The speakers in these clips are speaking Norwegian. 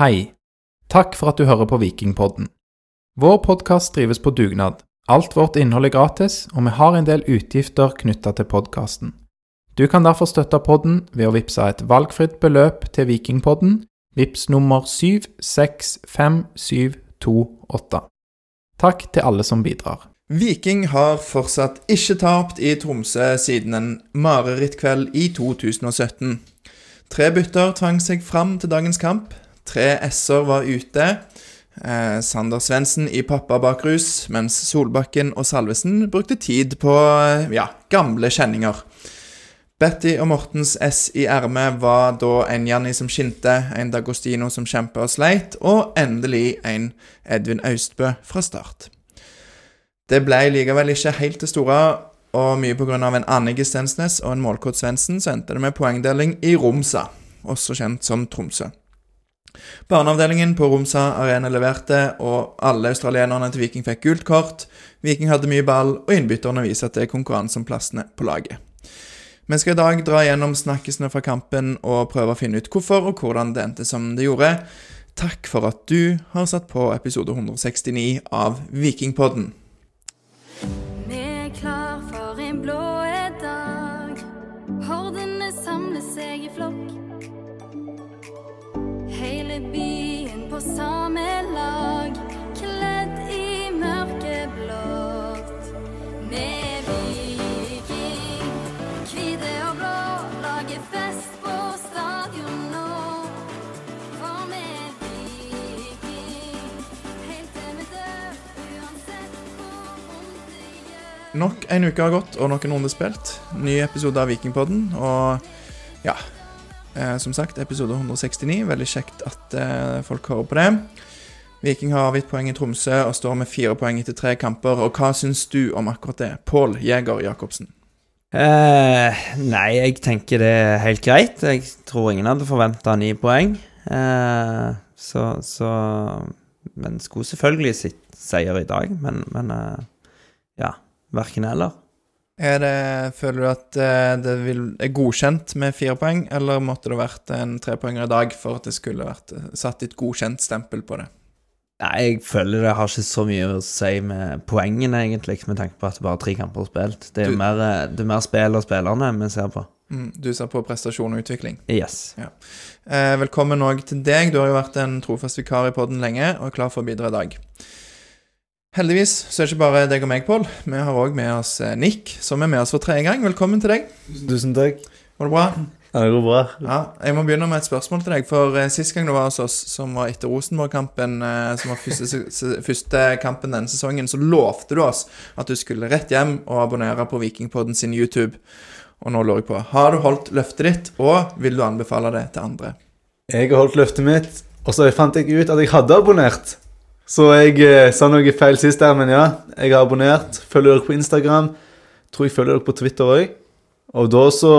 Hei. Takk for at du hører på Vikingpodden. Vår podkast drives på dugnad. Alt vårt innhold er gratis, og vi har en del utgifter knytta til podkasten. Du kan derfor støtte podden ved å vippse et valgfritt beløp til Vikingpodden, vips nummer 765728. Takk til alle som bidrar. Viking har fortsatt ikke tapt i Tromsø siden en marerittkveld i 2017. Tre bytter tvang seg fram til dagens kamp. Tre s-er var ute. Eh, Sander Svendsen i pappa bak rus, mens Solbakken og Salvesen brukte tid på eh, ja, gamle kjenninger. Betty og Mortens S i ermet var da en Janni som skinte, en Dagostino som kjempa og sleit, og endelig en Edvin Austbø fra start. Det ble likevel ikke helt det store, og mye pga. en Annike Stensnes og en målkort Svendsen så endte det med poengdeling i Romsa, også kjent som Tromsø. Barneavdelingen på Romsa Arena leverte, og alle australienerne til Viking fikk gult kort. Viking hadde mye ball, og innbytterne viser at det er konkurranse om plassene på laget. Vi skal i dag dra gjennom snakkisene fra kampen og prøve å finne ut hvorfor og hvordan det endte som det gjorde. Takk for at du har satt på episode 169 av Vikingpodden. Vi er klar for en blå på samme lag, kledd i mørkeblått. Med Viking, hvite og blå, lager fest på stadion nå. For er Viking, helt til vi dør, uansett hvor vondt det gjør. Nok en uke har gått, og noen runder spilt. Ny episode av Vikingpodden, og ja eh, Som sagt, episode 169. Veldig kjekt at eh, folk hører på det. Viking har avgitt poeng i Tromsø og står med fire poeng etter tre kamper. Og hva syns du om akkurat det? Pål Jæger Jacobsen. Eh, nei, jeg tenker det er helt greit. Jeg tror ingen hadde forventa ni poeng. Eh, så, så Men skulle selvfølgelig sitt seier i dag, men, men eh, ja. Verken eller. Er det, føler du at eh, det vil, er godkjent med fire poeng, eller måtte det vært en trepoenger i dag for at det skulle vært eh, satt et godkjent-stempel på det? Nei, jeg føler det har ikke så mye å si med poengene, egentlig, med tanke på at det bare er tre kamper spilt. Det er, Du- mer, eh, det er mer spill og spillerne vi ser på. Mm, du ser på prestasjon og utvikling. Yes. Eh, velkommen òg til deg. Du har jo vært en trofast vikar i podden lenge og er klar for å bidra i dag. Heldigvis så er det ikke bare deg og meg, Pål. Vi har òg med oss eh, Nick, som er med oss for tredje gang. Velkommen til deg. Tusen takk. Går det bra? Ja, det går bra. Ja, Jeg må begynne med et spørsmål til deg. For eh, Sist gang du var hos oss, som var etter Rosenborg-kampen, eh, som var første, første kampen denne sesongen, så lovte du oss at du skulle rett hjem og abonnere på Vikingpodden sin YouTube. Og nå lurer jeg på, har du holdt løftet ditt, og vil du anbefale det til andre? Jeg har holdt løftet mitt, og så fant jeg ut at jeg hadde abonnert. Så jeg eh, sa noe feil sist der, men ja, jeg har abonnert. Følger dere på Instagram. Tror jeg følger dere på Twitter òg. Og da så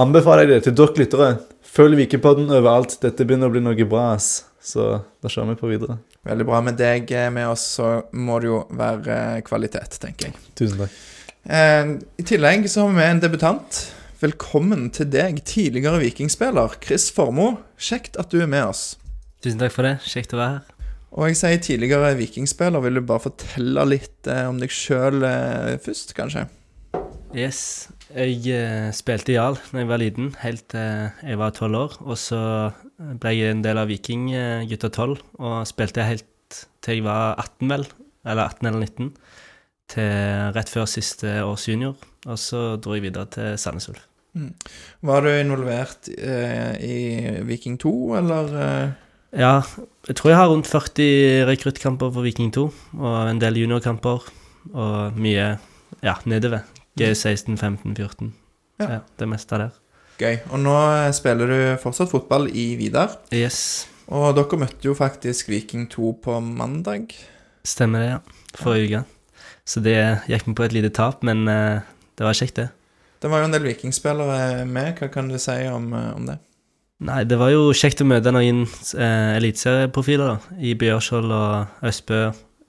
anbefaler jeg det til dere lyttere. Følg Vikepodden overalt. Dette begynner å bli noe bra, ass. Så da kjører vi på videre. Veldig bra. Med deg eh, med oss, så må det jo være eh, kvalitet, tenker jeg. Tusen takk. Eh, I tillegg så har vi med en debutant. Velkommen til deg, tidligere vikingspiller Chris Formoe. Kjekt at du er med oss. Tusen takk for det. Kjekt å være her. Og jeg sier tidligere vikingspiller. Vil du bare fortelle litt eh, om deg sjøl eh, først, kanskje? Yes. Jeg eh, spilte Jarl da jeg var liten, helt til jeg var tolv år. Og så ble jeg en del av Viking eh, gutta tolv, og spilte helt til jeg var 18, vel. Eller 18 eller 19. Til rett før siste års junior. Og så dro jeg videre til Sandnes Ulf. Var du involvert eh, i Viking 2, eller? Ja, jeg tror jeg har rundt 40 rekruttkamper for Viking 2, og en del juniorkamper, og mye ja, nedover. G16, 15, 14. Ja. Ja. det meste der. Gøy. Og nå eh, spiller du fortsatt fotball i Vidar. Yes, Og dere møtte jo faktisk Viking 2 på mandag. stemmer det, ja. Forrige uke. Så det gikk med på et lite tap, men eh, det var kjekt, det. Det var jo en del vikingspillere med. Hva kan du si om, eh, om det? Nei, det var jo kjekt å møte noen eh, eliteserieprofiler. I Bjørskjold og Østbø.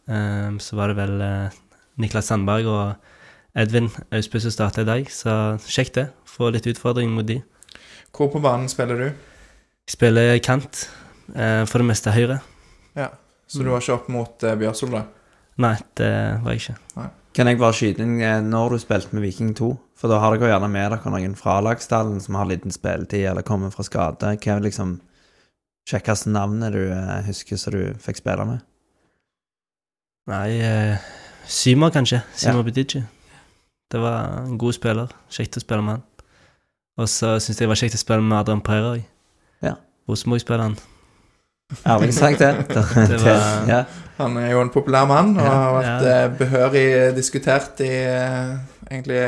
Eh, så var det vel eh, Niklas Sandberg og Edvin Østbø som starta i dag, så kjekt det. Få litt utfordring mot de. Hvor på banen spiller du? Jeg spiller kant Eh, for det meste høyre. Ja. Så du var ikke opp mot eh, Bjørsol, da? Nei, det var jeg ikke. Kan jeg bare skyte inn eh, når du spilte med Viking 2? For da har dere gjerne med dere noen fra lagstallen som har liten spilletid, eller kommer fra skade. Hva er liksom kjekkeste navnet du eh, husker som du fikk spille med? Nei, eh, Symer, kanskje. Symer Ja. Bedici. Det var en god spiller. Kjekt å spille med han. Og så syns jeg det var kjekt å spille med Adrian Pereira òg. Ja. Rosenborg-spilleren. Ærlig sagt, det. Det var- ja. Han er jo en populær mann og har vært Ja. eh, behørig diskutert i eh, egentlig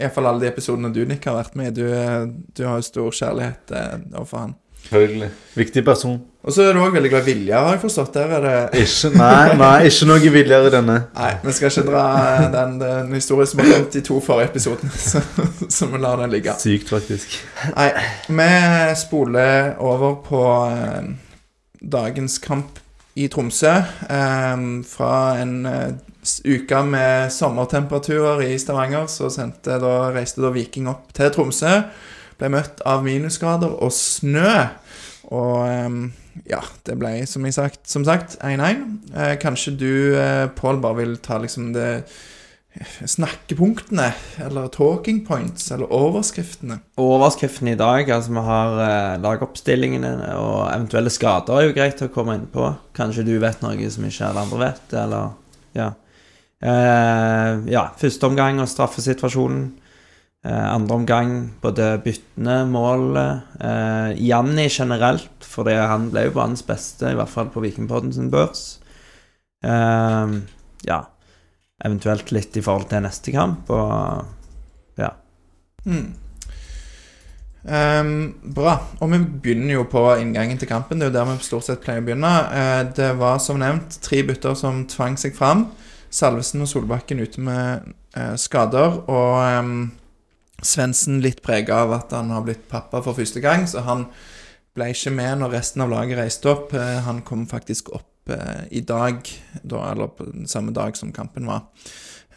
Iallfall alle de episodene du, Nick, har vært med i. Du, eh, du har jo stor kjærlighet overfor han. Selvfølgelig. Viktig person. Og så er du òg veldig glad i Vilja, har jeg forstått. Der er det Ikke, nei, nei, ikke noe Viljar i denne. Nei, vi skal ikke dra den, den historien som har kommet i to forrige episoder, så, så vi lar den ligge. Sykt, faktisk. Nei, vi spoler over på dagens kamp i Tromsø. Eh, fra en eh, uke med sommertemperaturer i Stavanger, så da, reiste da Viking opp til Tromsø. Ble møtt av minusgrader og snø. Og eh, ja, det ble som, jeg sagt, som sagt 1-1. Eh, kanskje du, eh, Pål, bare vil ta liksom det snakkepunktene, eller talking points, eller overskriftene. Overskriftene i dag, altså vi har eh, lagoppstillingene og eventuelle skader er jo greit å komme inn på. Kanskje du vet noe som ikke alle andre vet, eller ja. Eh, ja, første omgang og straffesituasjonen. Eh, andre omgang både byttene, målet. Eh, Janni generelt, fordi han ble jo banens beste, i hvert fall på Vikingpodden sin børs. Eh, ja, eventuelt litt i forhold til neste kamp, og ja. Mm. Um, bra. Og vi begynner jo på inngangen til kampen. Det er jo der vi stort sett pleier å begynne. Uh, det var som nevnt tre bytter som tvang seg fram. Salvesen og Solbakken ute med uh, skader. Og um, Svendsen litt prega av at han har blitt pappa for første gang, så han ble ikke med når resten av laget reiste opp. Uh, han kom faktisk opp i dag, da, eller på den samme dag som kampen var.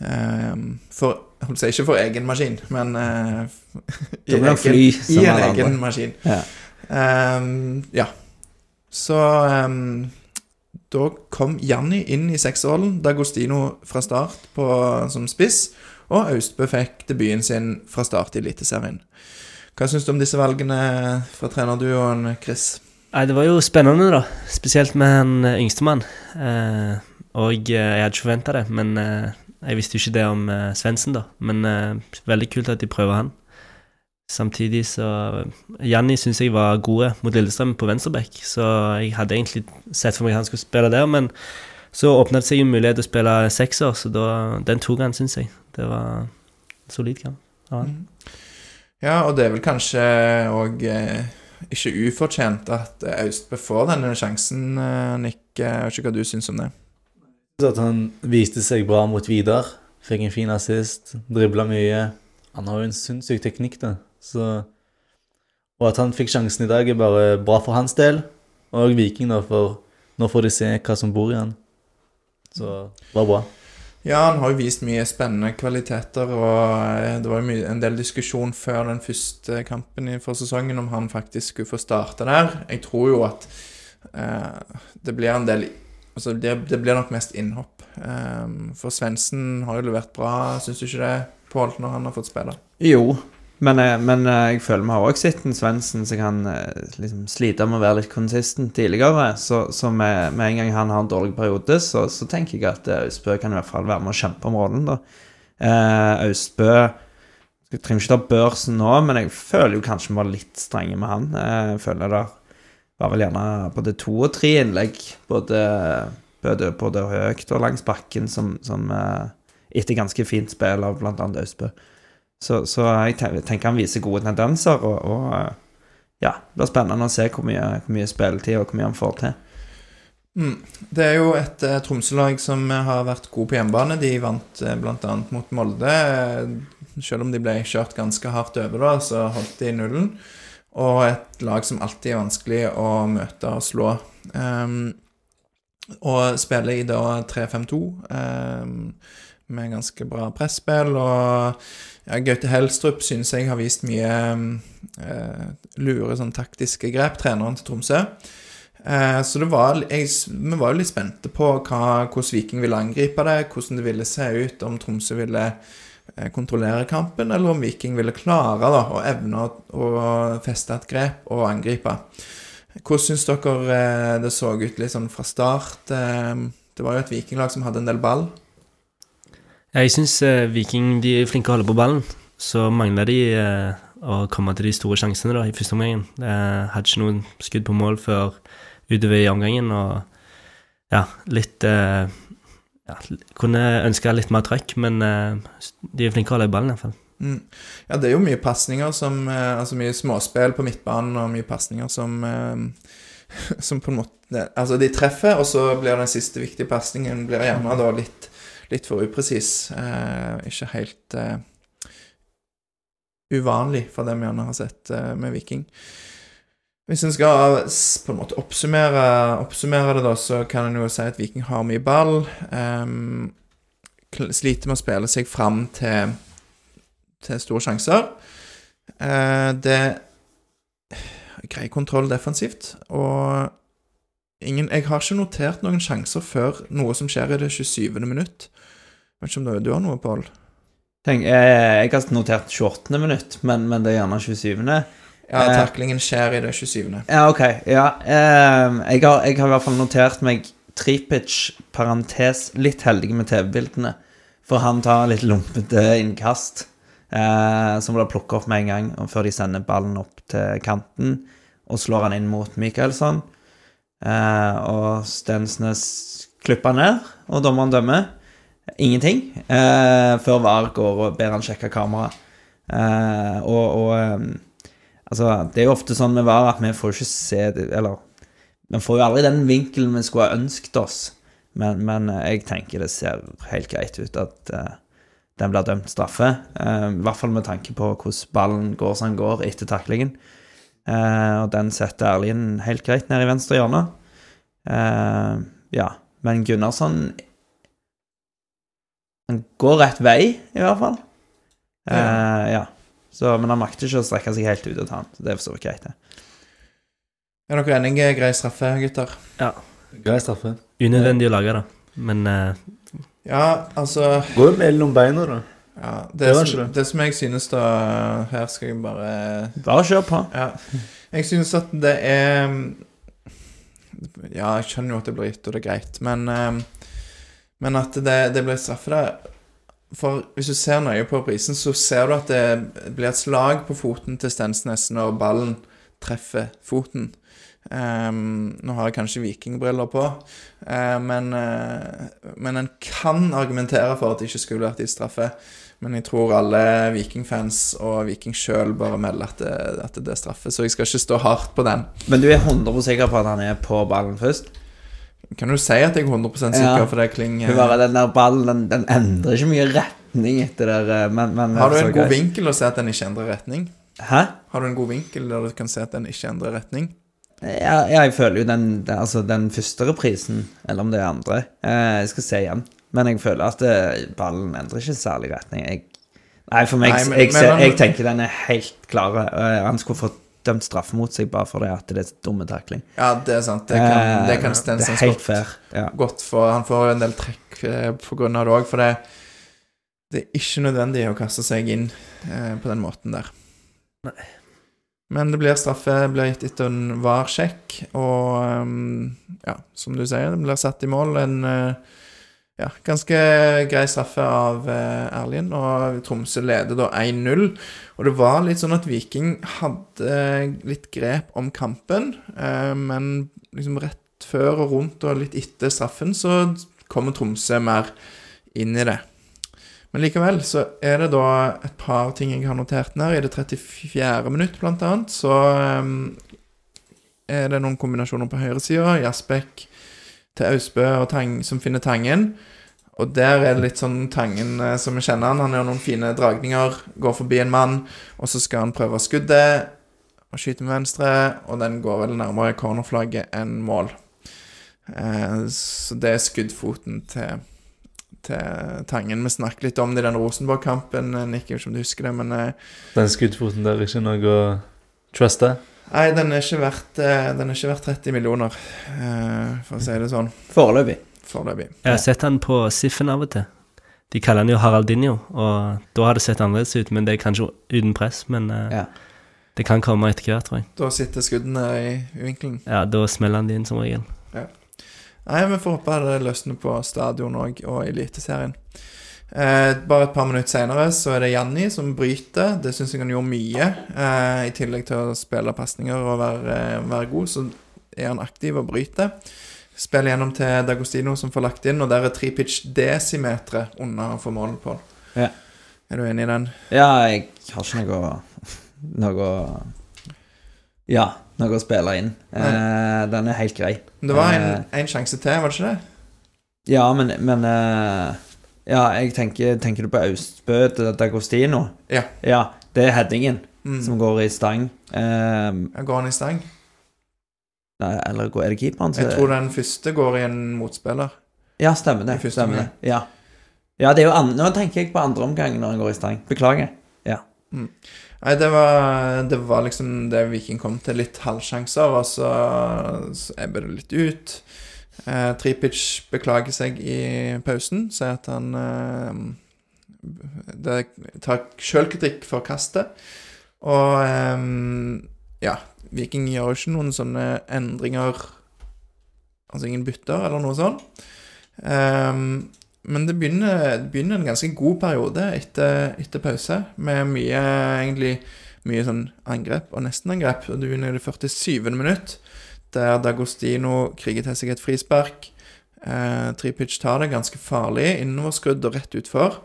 Ehm, for holdt seg ikke for egen maskin, men eh, i egen- fly I en egen andre. maskin. Ja. Um, ja. Så um, da kom Janni inn i sekserrollen. D'Agostino fra start på, som spiss. Og Austbø fikk debuten sin fra start i Eliteserien. Hva syns du om disse valgene fra trenerduoen, Chris? Nei, det var jo spennende, da. Spesielt med han eh, yngstemann. Eh, og eh, jeg hadde ikke forventa det, men eh, jeg visste jo ikke det om eh, Svendsen, da. Men eh, veldig kult at de prøver han. Samtidig så Janni syns jeg var gode mot Lillestrøm på venstreback, så jeg hadde egentlig sett for meg at han skulle spille der, men så åpnet det seg jo mulighet til å spille sekser, så da, den tok han, syns jeg. Det var en solid kamp. av han. Ja, og det er vel kanskje òg eh, ikke ufortjent at Austbø får denne sjansen, eh, Nick. Jeg vet ikke hva du syns om det. At han viste seg bra mot Vidar. Fikk en fin assist, dribla mye. Han har jo en sinnssyk teknikk, da. Så Og at han fikk sjansen i dag, er bare bra for hans del. Og Viking, da, for nå får de se hva som bor i han. Så det var bra. Ja, han har jo vist mye spennende kvaliteter, og eh, det var jo en del diskusjon før den første kampen for sesongen om han faktisk skulle få starte der. Jeg tror jo at eh, det blir en del Altså, det, det blir nok mest innhopp. Eh, for Svendsen har jo levert bra, syns du ikke det, Pål, når han har fått spille? Jo, men, eh, men eh, jeg føler vi har også sett en Svendsen som kan eh, liksom slite med å være litt konsistent tidligere. Så, så med, med en gang han har en dårlig periode, så, så tenker jeg at Austbø kan i hvert fall være med å kjempe om rollen. da. Eh, Jeg trenger ikke ta børsen nå, men jeg føler jo kanskje vi var litt strenge med han. Jeg føler det var vel gjerne både to og tre innlegg, både, både, både høyt og langs bakken, som, som etter ganske fint spill av bl.a. Austbø. Så, så jeg tenker han viser gode tendenser, og, og eh, ja, det blir spennende å se hvor mye, hvor mye spilletid og hvor mye han får til. Mm. Det er jo et eh, Tromsø-lag som eh, har vært gode på hjemmebane. De vant eh, bl.a. mot Molde. Eh, Selv om de ble kjørt ganske hardt over, da, så holdt de nullen. Og et lag som alltid er vanskelig å møte og slå. Um, og spiller i da 3-5-2 um, med ganske bra presspill. Og ja, Gaute Helstrup synes jeg har vist mye eh, lure sånn taktiske grep, treneren til Tromsø. Eh, så det var, jeg, vi var jo litt spente på hva, hvordan Viking ville angripe det, hvordan det ville se ut, om Tromsø ville eh, kontrollere kampen, eller om Viking ville klare da, å evne å feste et grep og angripe. Hvordan syns dere eh, det så ut litt sånn fra start? Eh, det var jo et vikinglag som hadde en del ball. Jeg syns eh, Viking de er flinke å holde på ballen. Så mangler de eh, å komme til de store sjansene da, i første omgangen. Jeg hadde ikke noen skudd på mål før utover i omgangen, og ja, litt eh, ja, Kunne ønske litt mer trøkk, men de er flinke å holde i ballen, iallfall. Mm. Ja, det er jo mye pasninger som Altså mye småspill på midtbanen, og mye pasninger som Som på en måte Altså, de treffer, og så blir den siste viktige pasningen gjerne da litt, litt for upresis. Eh, ikke helt eh, uvanlig for det vi gjerne har sett eh, med Viking. Hvis en skal på en måte oppsummere, oppsummere det, da, så kan en jo si at Viking har mye ball. ehm, sliter med å spille seg fram til, til store sjanser. Eh, det Grei kontroll defensivt, og ingen Jeg har ikke notert noen sjanser før noe som skjer i det 27. minutt. Vet ikke om du, du har noe, Pål? Tenk, eh, jeg har notert 28. minutt, men, men det er gjerne 27. Ja, Eh. taklingen skjer i det 27. Ja, ok. Ja. Eh, jeg, har, jeg har i hvert fall notert meg Tripic, parentes, litt heldig med TV-bildene. For han tar litt lumpete innkast, eh, som blir plukket opp med en gang, før de sender ballen opp til kanten, og slår han inn mot Michaelsson. Eh, og Stensnes klipper ned, og dommeren dømmer. Ingenting. Eh, før VAR går og ber han sjekke kamera. Eh, og og eh, Altså, det er jo ofte sånn med VAR at vi får ikke se Eller vi får jo aldri den vinkelen vi skulle ha ønsket oss. Men, men eh, jeg tenker det ser helt greit ut at eh, den blir dømt straffe. I hvert fall med tanke på hvordan ballen går som den går etter taklingen. Eh, og den setter Erlien helt greit ned i venstre hjørne. Eh, ja. Men Gunnarsson Han går rett vei, i hvert fall. Eh, ja. Så, men han makter ikke å strekke seg helt ut og ta den. Det er for så vidt greit, det. Er dere enige? Grei straffe, gutter? Ja. Grei straffe. Unødvendig å lage, da. Men eh, Ja, altså Går jo mellom beina, da. Ja, det, Det som, det. som jeg synes da Her skal jeg bare Bare kjør på. Ja. Jeg synes at det er Ja, jeg skjønner jo at det blir gitt, og det er greit, men eh, Men at det, det blir straffe der For hvis du ser nøye på prisen, så ser du at det blir et slag på foten til Stensnes når ballen treffer foten. Um, nå har jeg kanskje vikingbriller på, uh, men, uh, men en kan argumentere for at det ikke skulle vært i straffe. Men jeg tror alle Viking-fans og Viking sjøl bare melder at det, at det er straffe, så jeg skal ikke stå hardt på den. Men du er 100 sikker på at han er på ballen først? Kan du si at jeg er 100 sikker, Ja. for det klinger bare, Den der ballen den, den endrer ikke mye retning etter det der, men, men Har du en god greit. vinkel å se at den ikke endrer retning? Hæ? Har du en god vinkel der du kan se at den ikke endrer retning? Ja, jeg føler jo den, den, altså den første reprisen, eller om det er andre eh, Jeg skal se igjen. Men jeg føler at det, ballen endrer ikke særlig retning. Jeg, nei, for meg Nei, men- jeg, men ser, jeg tenker den er helt klar. Eh, han skulle fått dømt straffe mot seg bare for det at det er dumme takling. Ja, det er sant. Det kan, Eh, det kan det helt godt, fair. Ja. godt få. Han får en del trekk eh, på grunn av det òg, for det, det er ikke nødvendig å kaste seg inn eh, på den måten der. Men det blir straffe, blir gitt etter en VAR-sjekk, og um, ja, som du sier, det blir satt i mål. En eh, ja, ganske grei straffe av uh, Erlien, og Tromsø leder da 1-0. Og det var litt sånn at Viking hadde litt grep om kampen, eh, men liksom rett før og rundt og litt etter straffen så kommer Tromsø mer inn i det. Men likevel så er det da et par ting jeg har notert ned. I det 34. minutt, blant annet, så er det noen kombinasjoner på høyresida. Jasbekk til Austbø som finner Tangen. Og der er det litt sånn Tangen eh, som vi kjenner han. Han gjør noen fine dragninger, går forbi en mann, og så skal han prøve skuddet og skyte med venstre, og den går vel nærmere cornerflagget enn mål. Eh, så det er skuddfoten til til Tangen. Vi snakket litt om det i den Rosenborg-kampen. eh, vet ikke om du husker det, men eh, Den skuddfoten der er ikke noe å truste. Nei, den er ikke verdt, eh, den er ikke verdt 30 millioner, eh, for å si det sånn, Foreløpig. foreløpig. Jeg har sett han på Siffen av og til. De kaller han jo Haraldinho, og da har det sett annerledes ut, men det er kanskje uten press. Men eh, Ja. det kan komme etter hvert, tror jeg. Da sitter skuddene i vinkelen. Ja, Da smeller han det inn som regel. Nei, vi får håpe det løsner på stadion òg, og Eliteserien. Eh, bare et par minutter senere så er det Janni som bryter. Det syns jeg han gjorde mye. Eh, I tillegg til å spille pasninger og være, være god, så er han aktiv og bryter. Spiller gjennom til Dagostino som får lagt inn, og der er tre pitch desimeter unna å få mål på. Ja. Er du enig i den? Ja, jeg har ikke noe Noe Ja, noe å spille inn. Eh, den er helt grei. Det var en, Eh, en sjanse til, var det ikke det? Ja, men, men eh, Ja, jeg tenker Tenker du på Austbø til Dagostino? Ja. Ja, det er headingen Mm. som går i stang. Ja, Går han i stang? nei, eller går- er det keeperen Jeg tror den første går i en motspiller. Ja, stemmer det. Stemmer det. Ja. ja, det er jo an Nå tenker jeg på andre omgang når han går i stang. Beklager. Ja. Nei, det var, det var liksom det Viking kom til. Litt halvsjanser, og så ebber det litt ut. Eh, Tripic beklager seg i pausen, sier at han eh, tar sjølkritikk for kastet. Og eh, ja, Viking gjør jo ikke noen sånne endringer Altså ingen bytter eller noe sånt. Um, men det begynner, det begynner en ganske god periode etter, etter pause, med mye egentlig mye sånn angrep og nestenangrep. Og det begynner i det 47. minutt, der Dagostino kriger til seg et frispark. Eh, Tripic tar det ganske farlig, innoverskrudd og rett utfor.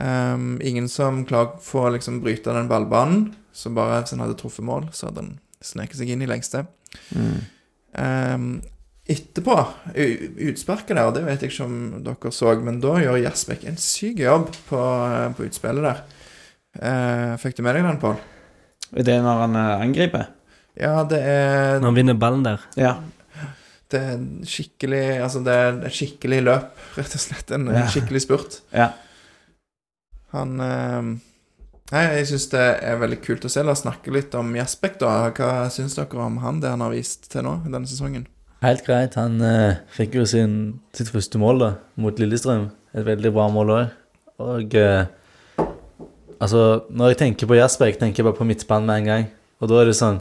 Um, ingen som klarer å liksom bryte den ballbanen, så bare hvis han hadde truffet mål, så hadde han sneket seg inn i lengste. Um, etterpå, u- utsparket der, det vet jeg ikke om dere så, men da gjør Jasbekk en syk jobb på, på utspillet der. Eh, fikk du med deg den, Pål? Det når han eh, angriper? Ja, det er, Når han vinner ballen der. Ja. det er skikkelig Altså, det er et skikkelig løp, rett og slett. En Ja. skikkelig spurt. ja. Han eh, Nei, jeg syns det er veldig kult å se. La oss snakke litt om Jaspek, da. Hva syns dere om han, det han har vist til nå denne sesongen? Helt greit. Han eh, fikk jo sin, sitt første mål da, mot Lillestrøm. Et veldig bra mål òg. Og eh, altså, når jeg tenker på Jaspek, tenker jeg bare på midtbanen med en gang. Og da er det sånn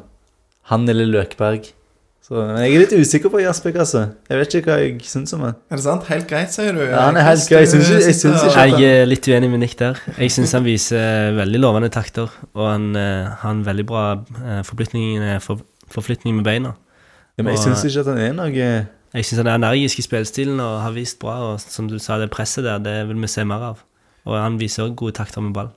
Han eller Løkberg. Så men jeg er litt usikker på Jasberg, altså. Jeg vet ikke hva jeg syns om han. Er det sant? Helt greit, sier du? Ja, han er helt grei. Jeg syns ikke- jeg ikke- Jeg er litt uenig med Nick der. Jeg syns han viser veldig lovende takter, og han eh, har en veldig bra eh, forflytning, eh, for, forflytning med beina. Ja, men jeg syns ikke at han er noe Jeg syns han er energisk i spillestilen og har vist bra, og som du sa, det presset der, det vil vi se mer av. Og han viser òg gode takter med ball.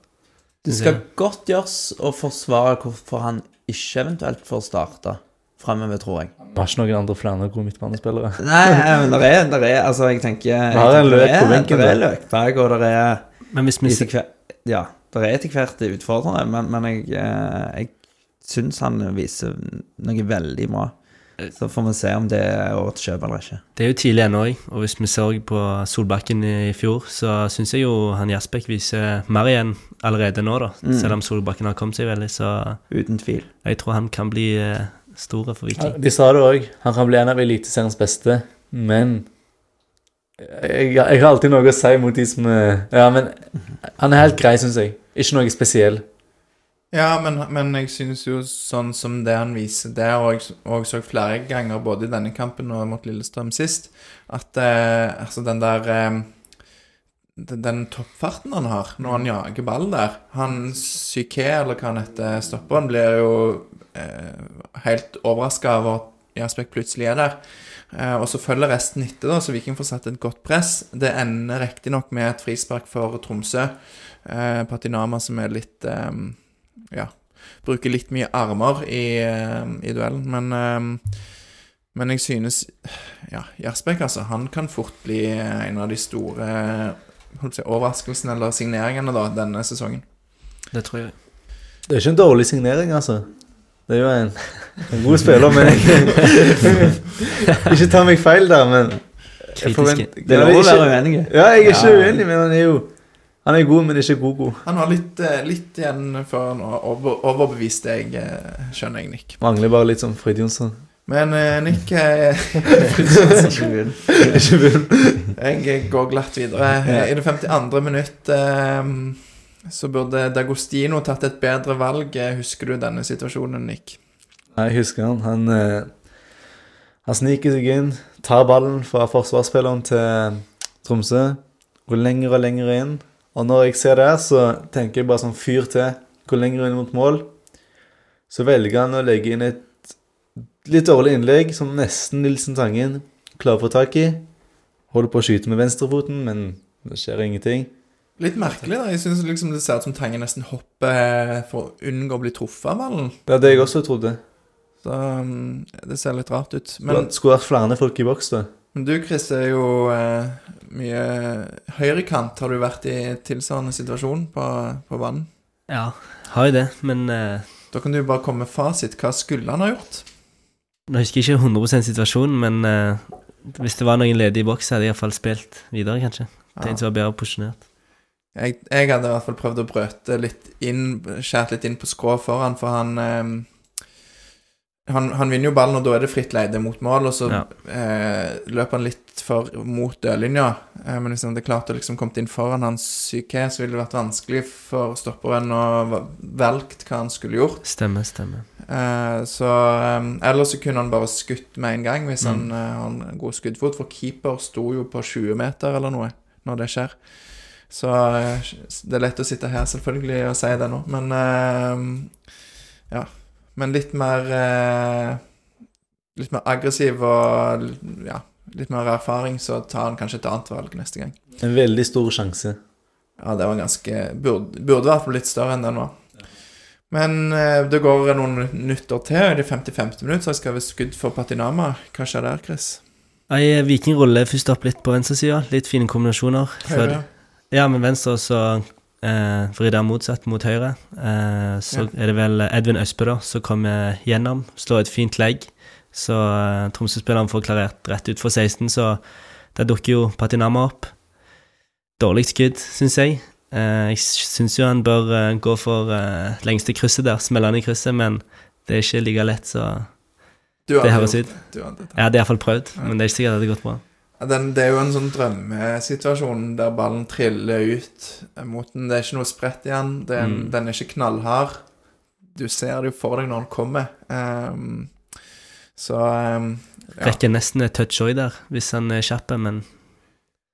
Det skal godt gjøres å forsvare hvorfor han ikke eventuelt får starte fremover, tror jeg. Var ikke noen andre flere gode midtbanespillere. Nei, men det er, der er Altså, jeg tenker Vi har en løk det er- på benken, Det er. Løkberg, og det er Men hvis vi etter Ja, det er etter hvert utfordrende, men, men jeg, eh, jeg syns han viser noe veldig bra. Så får vi se om det er årets kjøp eller ikke. Det er jo tidlig ennå, og hvis vi så på Solbakken i fjor, så syns jeg jo han Jasbekk viser mer igjen allerede nå, da. Mm. Selv om Solbakken har kommet seg veldig, så Uten tvil. jeg tror han kan bli stor store Viking. Ja, de sa det òg. Han kan bli en av Eliteseriens beste, men jeg, jeg har alltid noe å si mot de som er Ja, men han er helt grei, syns jeg. Ikke noe spesiell. Ja, men, men jeg synes jo sånn som det han viser der, og jeg og så flere ganger både i denne kampen og mot Lillestrøm sist, at eh, altså den der eh, den, den toppfarten han har når han jager ball der Han Psyké, eller hva han heter, stopperen, blir jo eh, helt overraska over at Jaspek plutselig er der. Eh, og så følger resten etter, da, så Viking får satt et godt press. Det ender riktignok med et frispark for Tromsø. Eh, Patinama som er litt eh, ja, bruker litt mye armer i, eh, i duellen. Men, eh, men jeg synes Ja, Jasbekk, altså. Han kan fort bli en av de store si, overraskelsene eller signeringene da, denne sesongen. Det tror jeg. Det er ikke en dårlig signering, altså. Det er jo en, en god spiller, men jeg, Ikke ta meg feil der, men Kritiske. Det er lov å være uenig. Ja, jeg er ikke Ja. uenig, men han er jo Han er god, men ikke god-god. Han har litt, eh, litt igjen før han har over, overbevist deg, eh, skjønner jeg, Nick. Mangler bare litt som Fryd Jonsson. Men eh, Nick, er... Ikke vil. Ikke vil. jeg går glatt videre. I det 52. minutt eh, så burde Dagostino tatt et bedre valg. Husker du denne situasjonen, Nick? Jeg husker han. Han, han sniker seg inn, tar ballen fra forsvarsspilleren til Tromsø, går lenger og lenger inn. Og når jeg ser det her, så tenker jeg bare sånn fyr til. Går lenger inn mot mål. Så velger han å legge inn et litt dårlig innlegg som nesten Nilsen Tangen klarer å få tak i. Holder på å skyte med venstrefoten, men det skjer ingenting. Litt merkelig, da. Jeg syns liksom det ser ut som Tangen nesten hopper eh, for å unngå å bli truffet av ballen. Det er det jeg også trodde. Så um, det ser litt rart ut. Men, skulle vært flere folk i boks, da. Men du, Chris, er jo eh, mye høyrekant. Har du vært i tilsvarende situasjon på, på banen? Ja, har jo det, men eh, Da kan du bare komme med fasit. Hva skulle han ha gjort? Nå husker jeg ikke 100% situasjonen, men eh, hvis det var noen ledige i boks, hadde jeg iallfall spilt videre, kanskje. Til en som var bedre posisjonert. Jeg, jeg hadde i hvert fall prøvd å brøte litt inn, skjært litt inn på skrå foran, for han eh, han, han vinner jo ballen, og da er det fritt leide mot mål, og så Ja. eh, løper han litt for mot dørlinja. Eh, men hvis han hadde klart å liksom komme inn foran hans psyke, så ville det vært vanskelig for stopperen å velge valgt hva han skulle gjort. Stemme, stemme. Eh, så eh, Eller så kunne han bare skutt med en gang hvis han Mm. eh, har en god skuddfot, for keeper sto jo på 20 meter eller noe når det skjer. Så eh, det er lett å sitte her selvfølgelig og si det nå, men Ja. Men litt mer eh, Litt mer aggressiv og ja, litt mer erfaring, så tar han kanskje et annet valg neste gang. En veldig stor sjanse. Ja, det var ganske Burde, burde vært litt større enn den var. Men eh, det går noen minutter til. I det 55. minutt så jeg skal ha skudd for Patinama. Hva skjer der, Chris? Nei, Viking ruller først opp litt på venstresida. Litt fine kombinasjoner. Høyre. Ja, men venstre så eh, vrir det motsatt mot høyre. Eh, så er det vel Edvin Østbø da, som kommer gjennom, slår et fint legg. Så eh, Tromsø-spilleren får klarert rett ut for 16, så der dukker jo Patinama opp. Dårlig skudd, syns jeg. Eh, jeg syns jo han bør eh, gå for eh, lengste krysset der, smelle han i krysset, men det er ikke like lett, så det høres ut. Du hadde det. Jeg hadde iallfall prøvd, men det er ikke sikkert det hadde gått bra. Den, det er jo en sånn drømmesituasjon der ballen triller ut mot den. Det er ikke noe spredt i den. Mm. Den er ikke knallhard. Du ser det jo for deg når den kommer. Um, så um, ja. Rekker nesten et touch òg der, hvis han er kjapp, men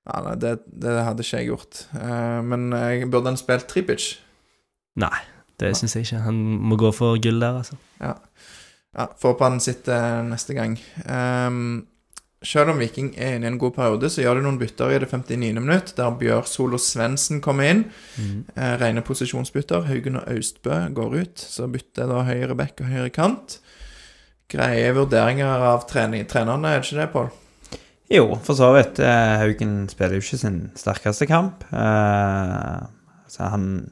ja, nei, det, det hadde ikke jeg gjort. Uh, men jeg burde han spilt Tripic? Nei, det syns jeg ikke. Han må gå for gull der, altså. Ja. ja Får håpe han sitter neste gang. Um, selv om Viking er inne i en god periode, så gjør de noen bytter i det 59. minutt, der Bjør Solo Svendsen kommer inn. Eh, rene posisjonsbytter. Haugen og Austbø går ut. Så bytter da høyre bekk og høyre kant. Greie vurderinger av trening, trenerne, er det ikke det, Pål? Jo, for så vidt. Eh, Haugen spiller jo ikke sin sterkeste kamp. Eh, så han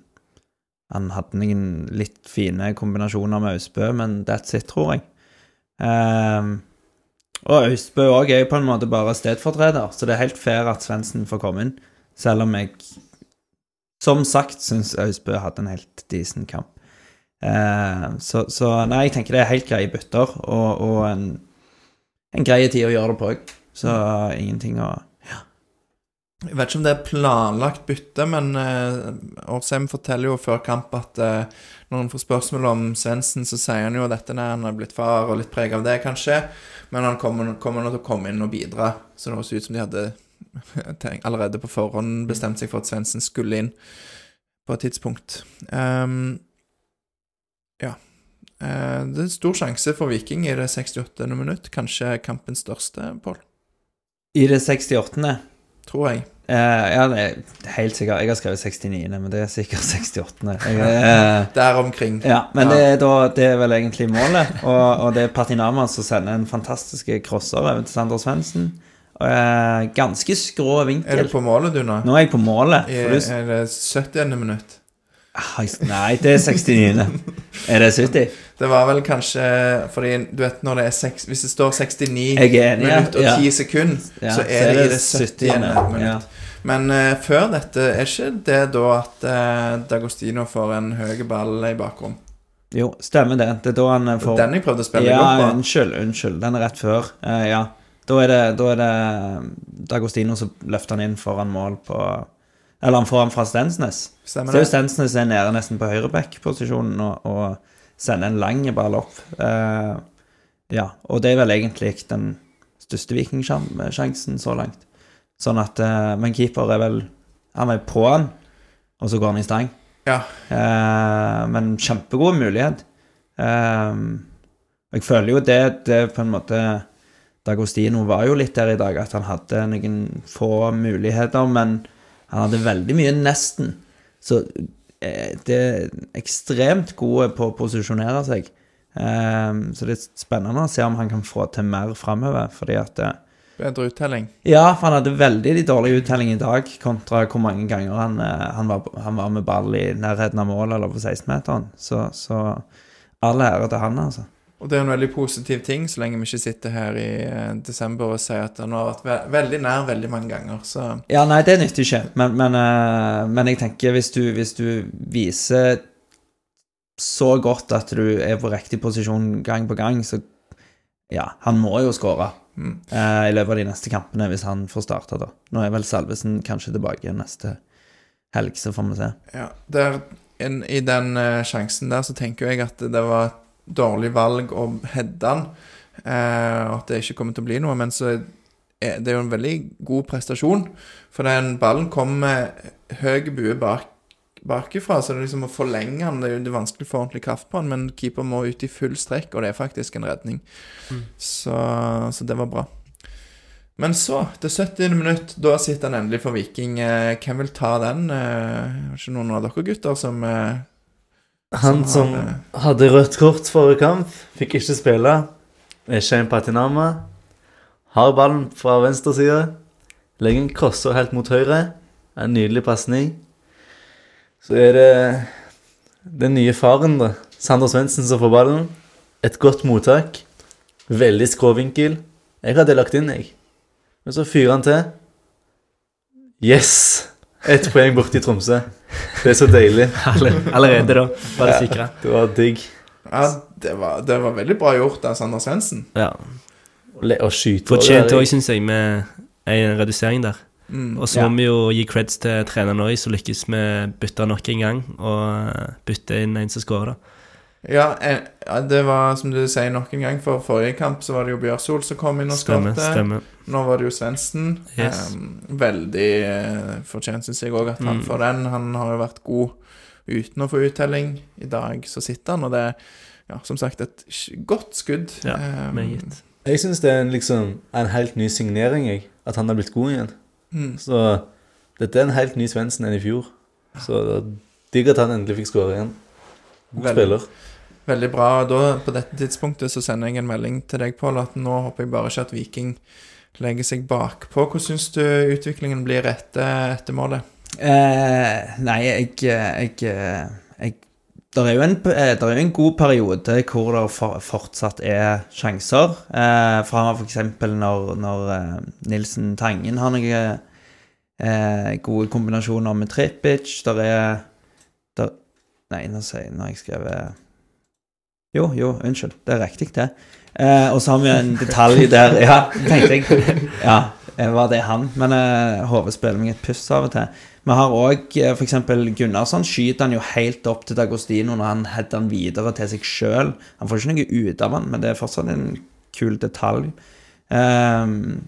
Han hadde noen litt fine kombinasjoner med Austbø, men that's it, tror jeg. Eh, og Austbø òg er jo på en måte bare stedfortreder, så det er helt fair at Svendsen får komme inn. Selv om jeg, som sagt, syns Austbø hadde en helt decent kamp. Eh, så, så nei, jeg tenker det er helt greie bytter, og, og en, en grei tid å gjøre det på òg. Så ingenting å Jeg vet ikke om det er planlagt bytte, men uh, Årsheim forteller jo før kamp at uh, når han får spørsmål om Svendsen, så sier han jo dette når han har blitt far og litt preg av det, kanskje. Men han kommer, kommer nå til å komme inn og bidra. Så det høres ut som de hadde tenkt- allerede på forhånd bestemt seg for at Svendsen skulle inn på et tidspunkt. Um, ja. Uh, det er stor sjanse for Viking i det 68. minutt. Kanskje kampens største, Pål. I det 68. Tror jeg. Eh, ja, helt sikkert. Jeg har skrevet 69., men det er sikkert 68. Jeg, uh, Der omkring. ja, men Ja. Det, er da, det er vel egentlig målet. Og, og det er Patinama som sender en fantastisk crosser til Sander Svendsen. Eh, ganske skrå Er du på målet, du, nå? Nå er jeg på målet. I, du, er det 70. minutt? Nei, det er 69. Er det 70? Det var vel kanskje Fordi du vet når det er 6, Hvis det står 69 Jeg er enig, ja. minutt og Ja. 10 sekunder, Ja, så er det i det 70. ja. minutt. Men uh, før dette, er ikke det da at uh, D'Agostino får en høy ball i bakrom? Jo, stemmer det. Det er da han eh, får Den jeg prøvde å spille Ja, godt på. unnskyld, unnskyld. Den er rett før. Uh, ja. Da er det, da er det D'Agostino som løfter han inn foran mål på Eller han får han fra Stensnes. Stemmer det? Stensnes er nede nesten på høyreback-posisjonen og, og sender en lang ball opp. Uh, ja, og det er vel egentlig den største vikingsjansen så langt. Sånn at uh, Men keeper er vel Han er på han, og så går han i stang. Ja. Uh, men kjempegod mulighet. Jeg føler jo det, det på en måte D'Agostino var jo litt der i dag, at han hadde noen få muligheter, men han hadde veldig mye nesten. Så eh, det er ekstremt gode på å posisjonere seg. Eh, så det er spennende å se om han kan få til mer framover, fordi at eh, Bedre uttelling. ja, for han hadde veldig dårlig uttelling i dag, kontra hvor mange ganger han, eh, han, var, han var med ball i nærheten av målet eller på 16-meteren. Så, så all ære til han, altså. Og det er en veldig positiv ting, så lenge vi ikke sitter her i eh, desember og sier at han har vært ve veldig nær veldig mange ganger. Så Ja, nei, det nytter ikke, men, men, eh, men jeg tenker hvis du, hvis du viser så godt at du er på riktig posisjon gang på gang, så ja, han må jo skåre mm. eh, i løpet av de neste kampene hvis han får starta, da. Nå er vel Salvesen kanskje tilbake neste helg, så får vi se. ja, der, in, I den uh, sjansen der så tenker jeg at det var et dårlig valg å heade han, eh, at det ikke kommer til å bli noe. Men så er det jo en veldig god prestasjon, for den ballen kom med høy bue bak, bakifra, så det er liksom å forlenge den, det er jo det vanskelig å få ordentlig kraft på den, men keeper må ut i full strekk, og det er faktisk en redning. Så, så det var bra. Men så, til 70. minutt, da sitter han endelig for Viking. Eh, Hvem vil ta den? Eh, Er det ikke noen av dere gutter som eh, Han Som som hadde rødt kort forrige kamp, fikk ikke spille. Er Shane Patinama. Har ballen fra venstre side. Legger en crosser helt mot høyre. En nydelig pasning. Så er det den nye faren, da. Sander Svendsen som får ballen. Et godt mottak. Veldig skråvinkel. Jeg hadde lagt inn, jeg. Men så fyrer han til. Yes! Ett poeng borte i Tromsø. Det er så deilig. Allerede da var det sikra. Det var digg. Ja, det var, det var veldig bra gjort av Sander Svendsen. Ja. Å skyte Fortjent òg, syns jeg, med en redusering der. Mm. Og så Ja. må vi jo gi creds til treneren òg, som lykkes med bytta nok en gang. Og bytte inn en som skårer, da. Ja, eh, det var som du sier nok en gang, for forrige kamp så var det jo Bjørsol som kom inn og skapte. Nå var det jo Svendsen. Yes. Um, veldig eh, fortjent, syns jeg òg, at han Mm. får den. Han har jo vært god uten å få uttelling. I dag så sitter han, og det er ja, som sagt et godt skudd. Ja, Eh, Meget. Jeg syns det er en, liksom, en helt ny signering, jeg. At han har blitt god igjen. mm. Så dette er en helt ny Svendsen enn i fjor. Så det digg at han endelig fikk skåre igjen. God Veldig. spiller. Veldig bra. Da, på dette tidspunktet så sender jeg en melding til deg, Pål, at nå håper jeg bare ikke at Viking legger seg bakpå. Hvordan syns du utviklingen blir etter, etter målet? Eh, nei, jeg, jeg, jeg Det er en, eh, der er jo en god periode hvor det for, fortsatt er sjanser. Eh, fra f.eks. når, når eh, Nilsen Tangen har noen eh, gode kombinasjoner med Trippic. Der er der, Nei, nå sier nå har jeg skrevet Jo, jo, unnskyld. Det er riktig, det. Eh, og så har vi en detalj der Ja, tenkte jeg. Ja, eh, var det han? Men eh, hodet spiller meg et puss av og til. Vi har òg f.eks. Gunnarsson skyter han jo helt opp til Dagostino når han header han videre til seg sjøl. Han får ikke noe ut av han, men det er fortsatt en kul detalj. Um,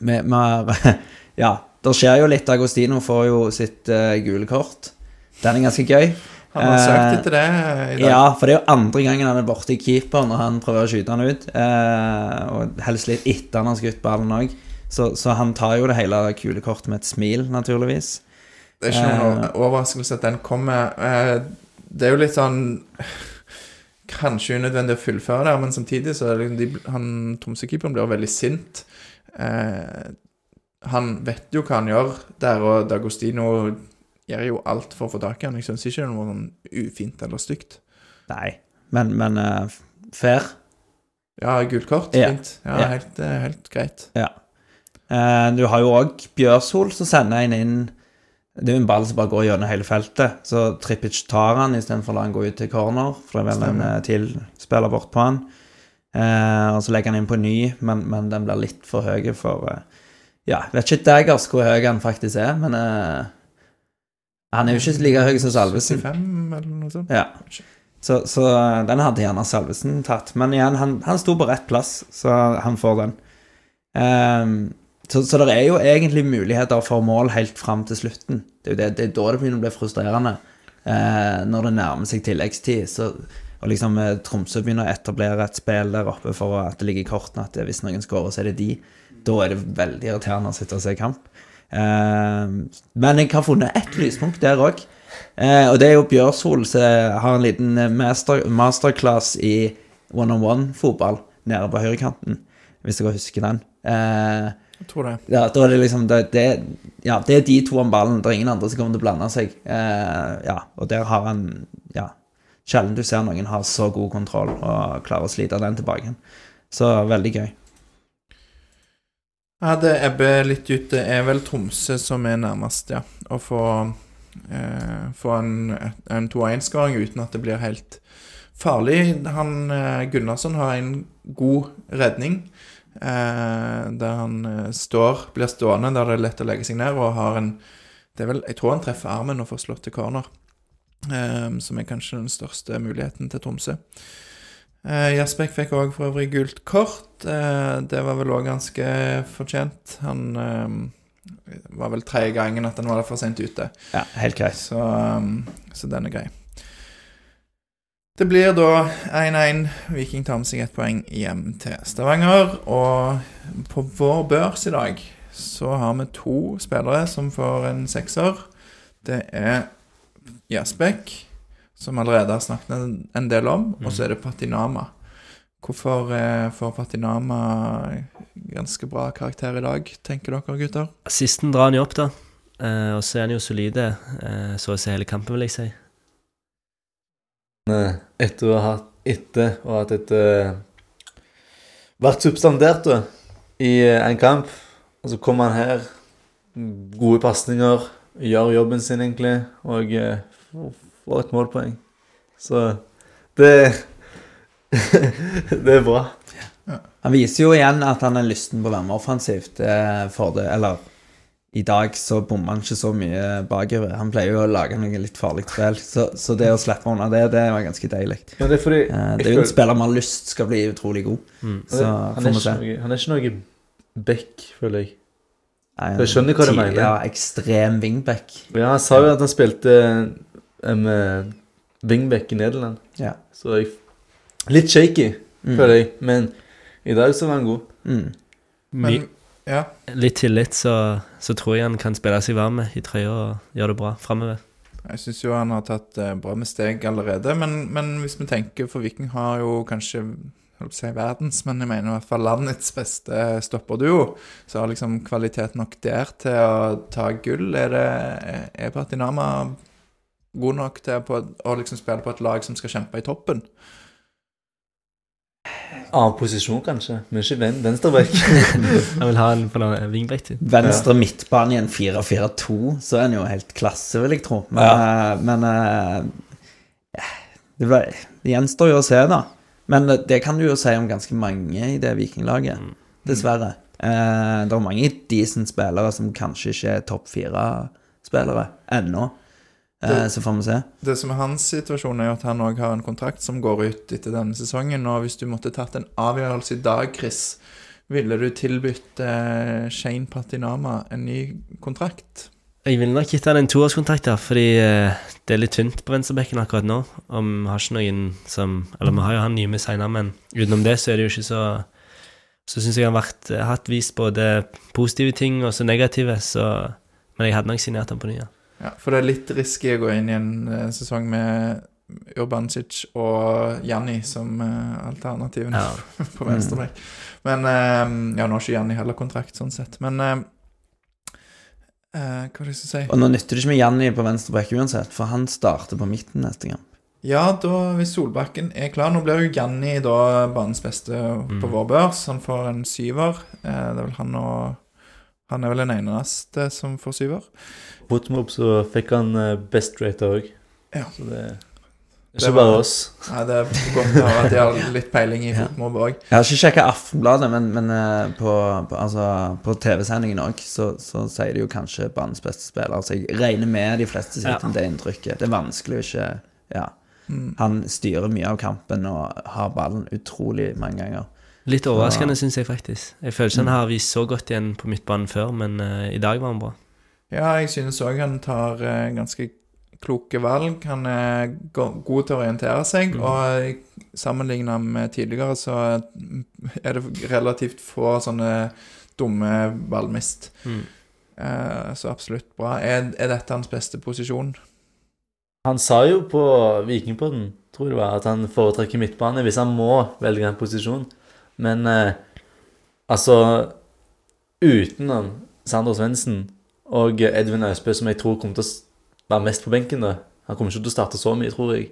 vi, vi har Ja, det skjer jo litt. Dagostino får jo sitt eh, gule kort. Den er ganske gøy. Han har Eh, søkt etter det i dag. Ja, for det er jo andre gangen han er borti keeper når han prøver å skyte han ut. Eh, og helst litt etter han har skutt ballen òg. Så, så han tar jo det hele kulekortet med et smil, naturligvis. Det er ikke noen Eh. overraskelse at den kommer. Eh, Det er jo litt sånn Kanskje unødvendig å fullføre der, men samtidig så er det liksom han Tromsø-keeperen blir veldig sint. Eh, han vet jo hva han gjør der, og Dagostino gjør jo alt for å få tak i han. Jeg syns ikke det er noe sånn ufint eller stygt. Nei, men, men uh, fair. Ja, gult kort, Ja. fint. Ja, Ja. Helt, eh, helt greit. Ja. Uh, du har jo òg Bjørsol som sender en inn Det er jo en ball som bare går gjennom hele feltet. Så Trippic tar han istedenfor å la han gå ut til corner, for det er vel en Stemmer. eh, til spiller bort på han. Uh, og så legger han inn på ny, men, men den blir litt for høy for uh, Ja, vet ikke daggers hvor høy han faktisk er, men eh, han er jo ikke like høy som Salvesen. 75 eller noe sånt. Ja. Så, så den hadde gjerne Salvesen tatt. Men igjen, han, han sto på rett plass, så han får den. Um, så, så det er jo egentlig muligheter for mål helt fram til slutten. Det er jo det, det er da det begynner å bli frustrerende. Uh, når det nærmer seg tilleggstid. Så, og liksom eh, Tromsø begynner å etablere et spill der oppe for at det ligger i kortene at hvis noen skårer, så er det de. Da er det veldig irriterende å sitte og se kamp. Ehm, men jeg har funnet ett lyspunkt der òg. Eh, og det er jo Bjørsol som har en liten eh, master, masterclass i one-on-one-fotball nede på høyrekanten, hvis dere husker den. Eh, Jeg tror det. ja, da er det liksom det, det, ja, det er de to om ballen. Det er ingen andre som kommer til å blande seg. Eh, ja, og der har han Ja, sjelden du ser noen har så god kontroll og klarer å slite den tilbake. Så veldig gøy. Ja, det Ebbe litt ut. Det er vel Tromsø som er nærmest, ja. Å få, eh, få en, en 2-1-skåring uten at det blir helt farlig. Han eh, Gunnarsson har en god redning. Eh, der han eh, står, blir stående, der det er lett å legge seg ned, og har en det er vel, Jeg tror han treffer armen og får slått til corner, eh, som er kanskje den største muligheten til Tromsø. Eh, Jasbekk fikk òg for øvrig gult kort. Eh, det var vel òg ganske fortjent. Han eh, var vel tredje gangen at han var for sent ute. Ja, helt greit. Så, um, så den er grei. Det blir da 1-1. Viking tar med seg ett poeng hjem til Stavanger. Og på vår børs i dag så har vi to spillere som får en sekser. Det er Jasbekk, som allerede har snakket en, en del om, og så er det Patinama. Hvorfor eh, får Patinama ganske bra karakter i dag, tenker dere gutter? Assisten drar han jo opp, da. Eh, og så er han jo solide, eh, så å si hele kampen, vil jeg si. Etter å ha hatt etter å ha hatt et Vært substandert da, i en kamp, og så kommer han her. Gode pasninger, gjør jobben sin egentlig, og får- får et målpoeng. Så det Det er bra. Han viser jo igjen at han er lysten på å være med offensivt. eh, For det, eller i dag så bommer han ikke så mye bakover. Han pleier jo å lage noe litt farlig spill. Så, så det å slippe unna det, det var ganske deilig. Ja, det er fordi Eh, Det er jo en spiller man har lyst skal bli utrolig god. Så han, får vi se. noe, han er ikke noe back, føler jeg. Nei, Jeg skjønner hva du mener. Ja, ekstrem wingback. Ja, Han sa jo at han spilte med wingback i Nederland, Ja. så jeg Litt shaky, Mm. føler jeg, men i dag så var han god. Mm. Men ja, litt tillit, så, så tror jeg han kan spille seg varm i trøya og gjøre det bra framover. Jeg syns jo han har tatt eh, bra med steg allerede, men, men hvis vi tenker For Viking har jo kanskje jeg holdt på å si verdens, men jeg mener i hvert fall landets beste stopperduo. Så har liksom kvalitet nok der til å ta gull. Er, det, er Patinama god nok til på, å liksom spille på et lag som skal kjempe i toppen? Annen posisjon, kanskje, men ikke ven venstreback. Jeg vil ha en på til. Venstre midtbane i en 4-4-2, så er en jo helt klasse, vil jeg tro. Men, ja. men eh, det, ble, det gjenstår jo å se, da. Men det- kan du jo si om ganske mange i det vikinglaget, dessverre. Eh, det er mange decent spillere som kanskje ikke er topp fire-spillere ennå. Eh, Det- så får vi se. Det som er hans situasjon, er at han òg har en kontrakt som går ut etter denne sesongen. Og hvis du måtte tatt en avgjørelse i dag, Chris, ville du tilbudt eh, Shane Patinama en ny kontrakt? Jeg ville nok gitt han en toårskontrakt, da, fordi eh, det er litt tynt på venstrebekken akkurat nå. Og vi har ikke noen som Eller vi har jo han nye med seinere, men utenom det så er det jo ikke så Så syns jeg han har vært, eh, hatt vist både positive ting og så negative, så Men jeg hadde nok signert han på ny, ja. Ja, For det er litt risky å gå inn i en eh, sesong med Urbancic og Janni som uh, alternativene Ja. på venstreback. Men uh, Ja, nå har ikke Janni heller kontrakt, sånn sett. Men uh, eh, Hva var det jeg skulle si? Og nå nytter det ikke med Janni på venstreback uansett, for han starter på midten neste gang. Ja, da, hvis Solbakken er klar Nå blir jo Janni da banens beste på vår børs. Han får en syver. Eh, det er vel han og Han er vel den eneste som får syver. Fotmob så fikk han eh, best rate òg. Ja. Så det er ikke var- bare oss. Nei, det er godt å høre at de har litt peiling i fotmobb òg. Jeg har ikke sjekka Aftenbladet, men, men eh, på, på, altså, på TV-sendingen òg, så, så sier de jo kanskje banens beste spiller. Så jeg regner med de fleste sitter Ja. med det inntrykket. Det er vanskelig å ikke Ja. Mm. Han styrer mye av kampen og har ballen utrolig mange ganger. Litt overraskende, syns jeg faktisk. Jeg føler ikke han har vist så godt igjen på midtbanen før, men uh, i dag var han bra. Ja, jeg synes òg han tar uh, ganske kloke valg. Han er go god til å orientere seg, og sammenligna med tidligere så er det relativt få sånne dumme ballmist. Mm. Uh, så absolutt bra. Er, er dette hans beste posisjon? Han sa jo på Vikingpodden, tror jeg det var, at han foretrekker midtbane hvis han må velge en posisjon. Men eh, altså Utenom Sander Svendsen og Edvin Austbø, som jeg tror kommer til å være mest på benken da Han kommer ikke til å starte så mye, tror jeg.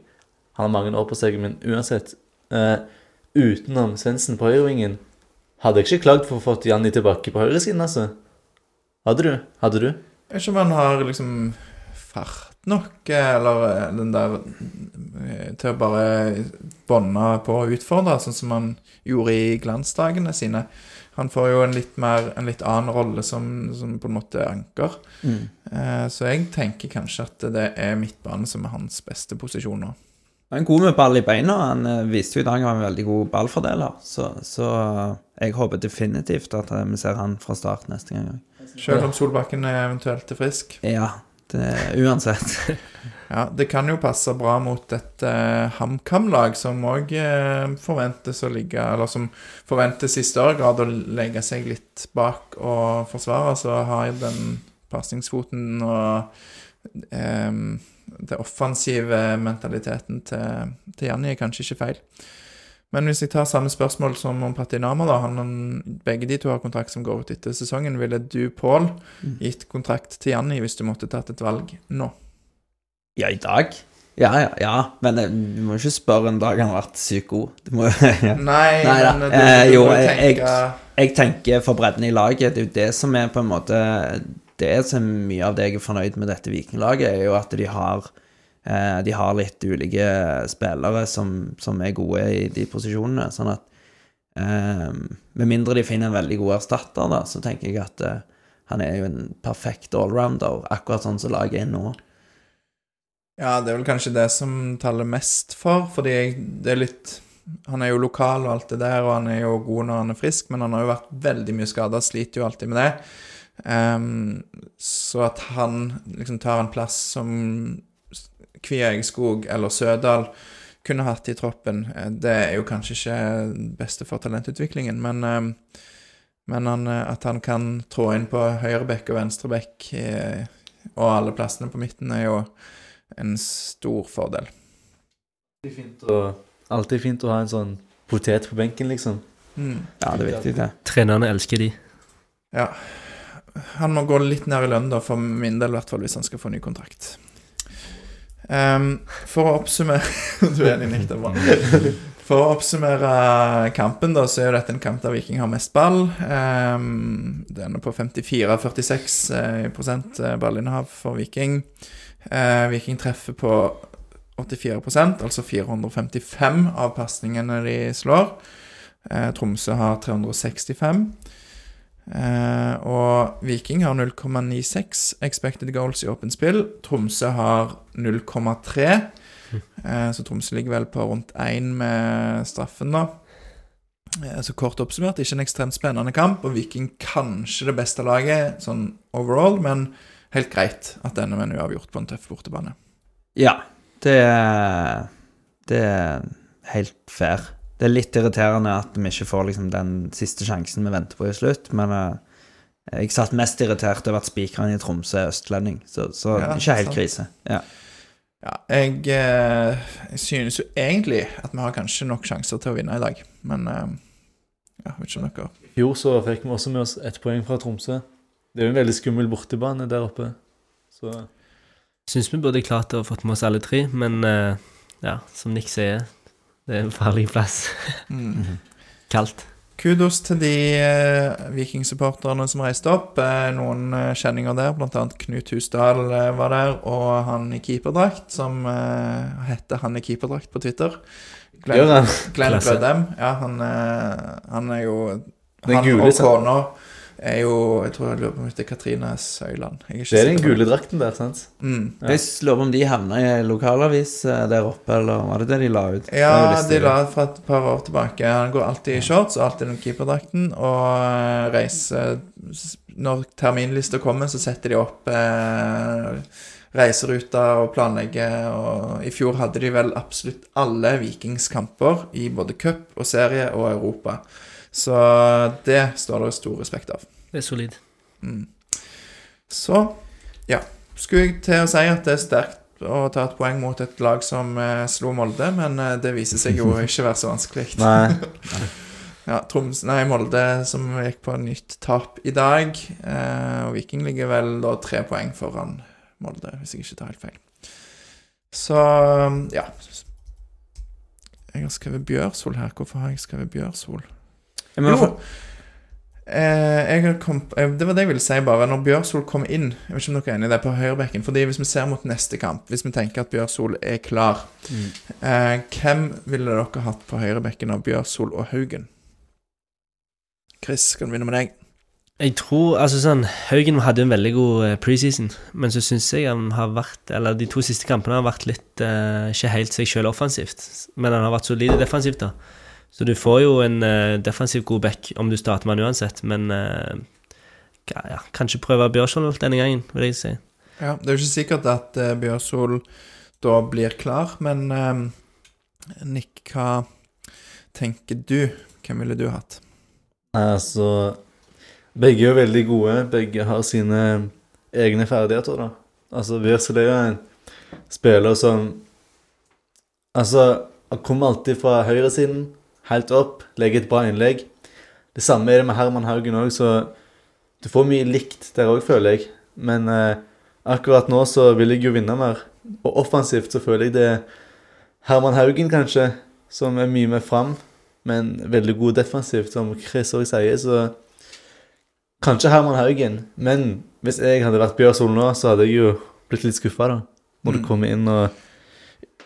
Han har mange år på seg, men uansett eh, Utenom Svendsen på høyrevingen hadde jeg ikke klagd for å få Janni tilbake på høyresiden, altså. Hadde du? Hadde du? Jeg vet ikke om han har liksom fart nok, eller eh, den der eh, Til å bare bånde på og utfordre, sånn som han gjorde i glansdagene sine. Han får jo en litt mer En litt annen rolle som, som på en måte anker. Eh, så jeg tenker kanskje at det er midtbane som er hans beste posisjon nå. Han er god med ball i beina. Han viste jo i dag han var en veldig god ballfordeler. Så, så jeg håper definitivt at vi ser han fra start neste gang. Selv om Solbakken er eventuelt er frisk. Ja, det, uansett. Ja, Det kan jo passe bra mot et uh, HamKam-lag som òg forventes å ligge Eller som forventes i større grad å legge seg litt bak og forsvare. Så har jo den pasningsfoten og um, det offensive mentaliteten til, til Janni kanskje ikke feil. Men hvis jeg tar samme spørsmål som om Patinama, da han, Begge de to har kontrakt som går ut etter sesongen. Ville du, Pål, gitt kontrakt til Janni hvis du måtte tatt et valg nå? Ja, i dag? Ja, ja, ja. Men eh, du må ikke spørre en dag han har vært sykt god. Du må, ja. Nei, Nei men du, Eh, du jo, må jo jeg- tenke Jeg tenker for bredden i laget, det er jo det som er på en måte Det som er mye av det jeg er fornøyd med dette Vikinglaget, er jo at de har eh, De har litt ulike spillere som, som er gode i de posisjonene. Sånn at eh, Med mindre de finner en veldig god erstatter, da, så tenker jeg at eh, han er jo en perfekt allrounder, akkurat sånn som laget er nå. Ja, det er vel kanskje det som taler mest for, fordi det er litt Han er jo lokal og alt det der, og han er jo god når han er frisk, men han har jo vært veldig mye skada, sliter jo alltid med det. Um, så at han liksom tar en plass som Kvia Eggskog eller Sødal kunne hatt i troppen, eh, det er jo kanskje ikke beste for talentutviklingen, men ehm, men han, eh, at han kan trå inn på høyrebekk og venstrebekk eh, og alle plassene på midten, er jo en stor fordel. Alltid fint å, alltid fint å ha en sånn potet på benken, liksom. Mm. Ja, det er viktig, det. Trenerne elsker de. Ja. Han må gå litt ned i lønn, da, for min del, i hvert fall, hvis han skal få ny kontrakt. Ehm, for å oppsummere Du er enig, Nick, det er bra. For å oppsummere kampen, da, så er jo dette en kamp der Viking har mest ball. Um, det ender på 54-46 eh, eh, ballinnehav for Viking. Uh, Viking treffer på 84% altså 455 av pasningene de slår. Uh, Tromsø har 365. Eh, og Viking har 0,96 expected goals i åpent spill. Tromsø har 0,3. Eh, så Tromsø ligger vel på rundt 1 med straffen, da. Eh, så kort oppsummert, ikke en ekstremt spennende kamp, og Viking kanskje det beste laget sånn overall, men helt greit at denne med en uavgjort på en tøff bortebane. Ja, det er, det er helt fair. Det er litt irriterende at vi ikke får liksom den siste sjansen vi venter på i slutt, men uh, jeg satt mest irritert over at spikeren i Tromsø er østlending, så, så Ja, ikke helt sant. krise. Ja. Ja, jeg, eh, jeg synes jo egentlig at vi har kanskje nok sjanser til å vinne i dag, men uh, ja, vet ikke om dere I fjor så fikk vi også med oss ett poeng fra Tromsø. Det er jo en veldig skummel bortebane der oppe. Så Syns vi burde klart å fått med oss alle tre, men eh, ja, som Nick sier, det er en farlig plass. mm. Kaldt. kudos til de eh, vikingsupporterne som reiste opp. Eh, noen eh, kjenninger der, blant annet Knut Husdal eh, var der, og han i keeperdrakt, som eh, heter han i keeperdrakt på Twitter. Glenn? Glenn Klasse. Ja, han, eh, han er jo Han gule, og kona er jo Jeg tror jeg lurer på om det er Katrine Søyland. Jeg er ikke Det er den gule drakten der, sant? Mm. Ja. Jeg lurer på om de havna i lokalavis eh, der oppe, eller var det det de la ut? Ja, de la ut fra et par år tilbake. Han går alltid i shorts og alltid i den keeperdrakten. Og eh, reiser Når terminlista kommer, så setter de opp eh, reiseruter og planlegge. Og I fjor hadde de vel absolutt alle Vikingskamper i både cup og serie og Europa. Så det står det stor respekt av. Det er solid. Mm. Så ja. Skulle jeg til å si at det er sterkt å ta et poeng mot et lag som eh, slo Molde, men eh, det viser seg jo ikke være så vanskelig. Nei. Ja, Troms, nei, Molde som gikk på nytt tap i dag. Eh, og Viking ligger vel da tre poeng foran Molde, hvis jeg ikke tar helt feil. Så ja. Jeg har skrevet Bjørsol her. Hvorfor har jeg skrevet Bjørsol? Men Jo. for- Eh, kom, eh, det var det jeg ville si, bare. Når Bjørsol kom inn Jeg vet ikke om dere er enig i det, på høyrebekken. Fordi Hvis vi ser mot neste kamp, hvis vi tenker at Bjørsol er klar eh, Hvem ville dere hatt på høyrebekken av Bjørsol og Haugen? Chris, skal vi begynne med deg? Jeg tror altså sånn Haugen hadde en veldig god eh, preseason, men så syns jeg han har vært Eller de to siste kampene har vært litt eh, ikke helt seg sjøl offensivt, men han har vært solid defensivt, da. Så du får jo en uh, defensiv god back om du starter med han uansett, men uh, ja, kanskje prøve Bjørsvold denne gangen, vil jeg si. Ja, Det er jo ikke sikkert at uh, Bjørsvold da blir klar, men uh, Nick, hva tenker du? Hvem ville du hatt? Altså Begge er jo veldig gode. Begge har sine egne ferdigheter, da. Altså, Bjørsvold er jo en spiller som Altså, han kommer alltid fra høyresiden, helt opp, legger et bra innlegg. Det samme er det med Herman Haugen òg, så du får mye likt der òg, føler jeg. Men eh, akkurat nå så vil jeg jo vinne mer. Og offensivt så føler jeg det er Herman Haugen, kanskje, som er mye mer fram men veldig god defensivt, som Chris òg sier, så Kanskje Herman Haugen, men hvis jeg hadde vært Bjørsol nå, så hadde jeg jo blitt litt skuffa, da. Når du Mm. kommer inn og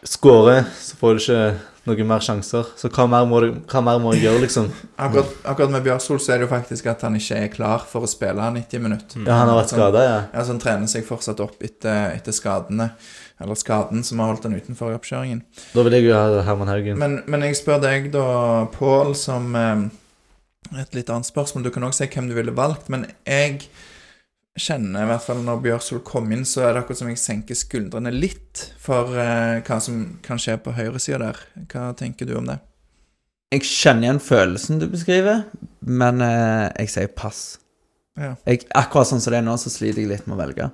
scorer, så får du ikke noen mer sjanser. Så hva mer må, du, hva mer må jeg gjøre, liksom? Akkurat, akkurat med Bjørsol så er det jo faktisk at han ikke er klar for å spille 90 minutter. Ja, han har vært skada, ja. Ja, så Han trener seg fortsatt opp etter, etter skadene, eller skaden som har holdt han utenfor oppkjøringen. Da vil jeg jo ha Herman Haugen. Men, men jeg spør deg da, Pål, som eh, et litt annet spørsmål. Du kan også si hvem du ville valgt, men jeg kjenner i hvert fall når Bjørsvold kom inn, så er det akkurat som jeg senker skuldrene litt for eh, hva som kan skje på høyresida der. Hva tenker du om det? Jeg kjenner igjen følelsen du beskriver, men eh, jeg sier pass. Ja. Jeg, akkurat sånn som det er nå, så sliter jeg litt med å velge.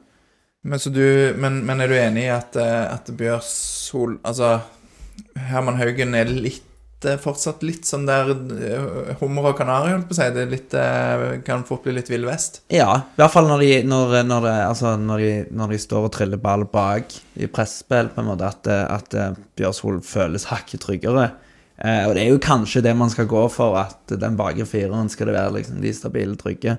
Men, så du, men, men er du enig i at, eh, at Bjørsvold Altså, Herman Haugen er litt eh, fortsatt litt sånn der eh, hummer og kanari, holdt på å si. Det er litt, eh, kan fort bli litt Vill Vest. Ja, i hvert fall når de, når, når det, altså når de, når de står og triller ball bak i pressespill, på en måte, at, eh, at Bjørshol føles hakket tryggere. Eh, og det er jo kanskje det man skal gå for, at den bakre fireren skal det være liksom, de stabile, trygge.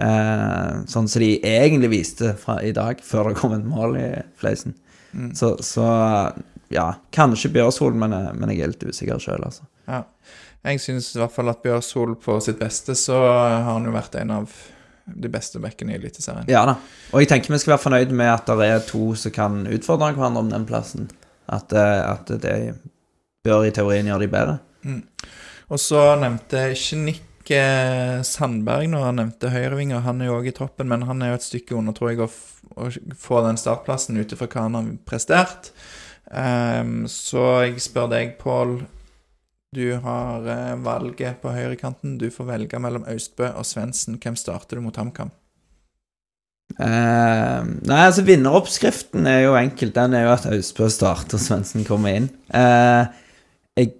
Eh, sånn som de egentlig viste fra i dag, før det kom et mål i Fleisen. Mm. Så, så ja, kanskje Bjørsol, men, men jeg er litt usikker sjøl, altså. Ja. Jeg syns i hvert fall at Bjørsol på sitt beste så har han jo vært en av de beste bekkene i Eliteserien. Ja da. Og jeg tenker vi skal være fornøyd med at det er to som kan utfordre hverandre om den plassen. At, eh, at det bør i teorien gjøre de bedre. Og så nevnte ikke Nick eh, Sandberg når han nevnte høyrevinger. Han er jo òg i troppen, men han er jo et stykke under, tror jeg, å, å få den startplassen ut ifra hva han har prestert. Ehm, så jeg spør deg, Pål. Du har uh, valget på høyrekanten. Du får velge mellom Austbø og Svendsen. Hvem starter du mot HamKam? Uh, nei, altså Vinneroppskriften er jo enkel. Den er jo at Austbø starter og Svendsen kommer inn. Uh, jeg,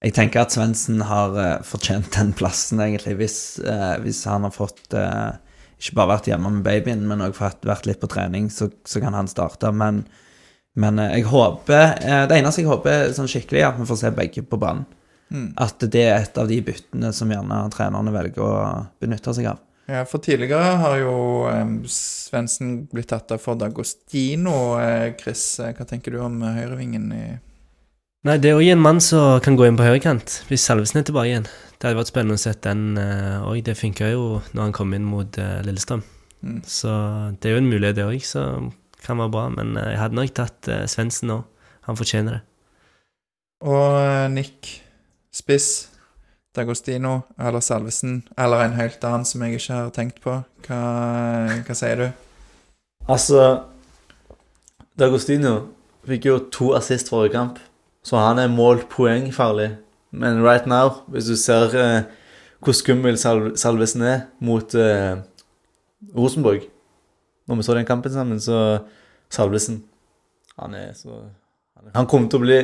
jeg tenker at Svendsen har eh, fortjent den plassen, egentlig, hvis, eh, hvis han har fått Ikke bare vært hjemme med babyen, men òg vært litt på trening, så, så kan han starte. Men, men eh, jeg håper eh, Det eneste jeg håper er sånn skikkelig, er at vi får se begge på banen. Mm. At det er et av de byttene som gjerne trenerne velger å benytte seg av. Ja, for tidligere har jo um, Svendsen blitt tatt av for D'Agostino. Chris, hva tenker du om høyrevingen i Nei, det er òg en mann som kan gå inn på høyrekant, hvis Salvesen er tilbake igjen. Det hadde vært spennende å se den òg. det funka jo når han kom inn mot uh, Lillestrøm. Mm. Så det er jo en mulighet, det òg, som kan være bra. Men eh, jeg hadde nok tatt uh, Svendsen nå. Han fortjener det. Og eh, Nick, spiss, D'Agostino eller Salvesen, eller en helt annen som jeg ikke har tenkt på. Hva, hva sier du? Altså D'Agostino fikk jo to assist forrige kamp, så han er målt poengfarlig. Men right now, hvis du ser eh, hvor skummel Sal Salvesen er mot eh, Rosenborg Når vi så den kampen sammen, så Salvesen Han er så Han, er, kommer til å bli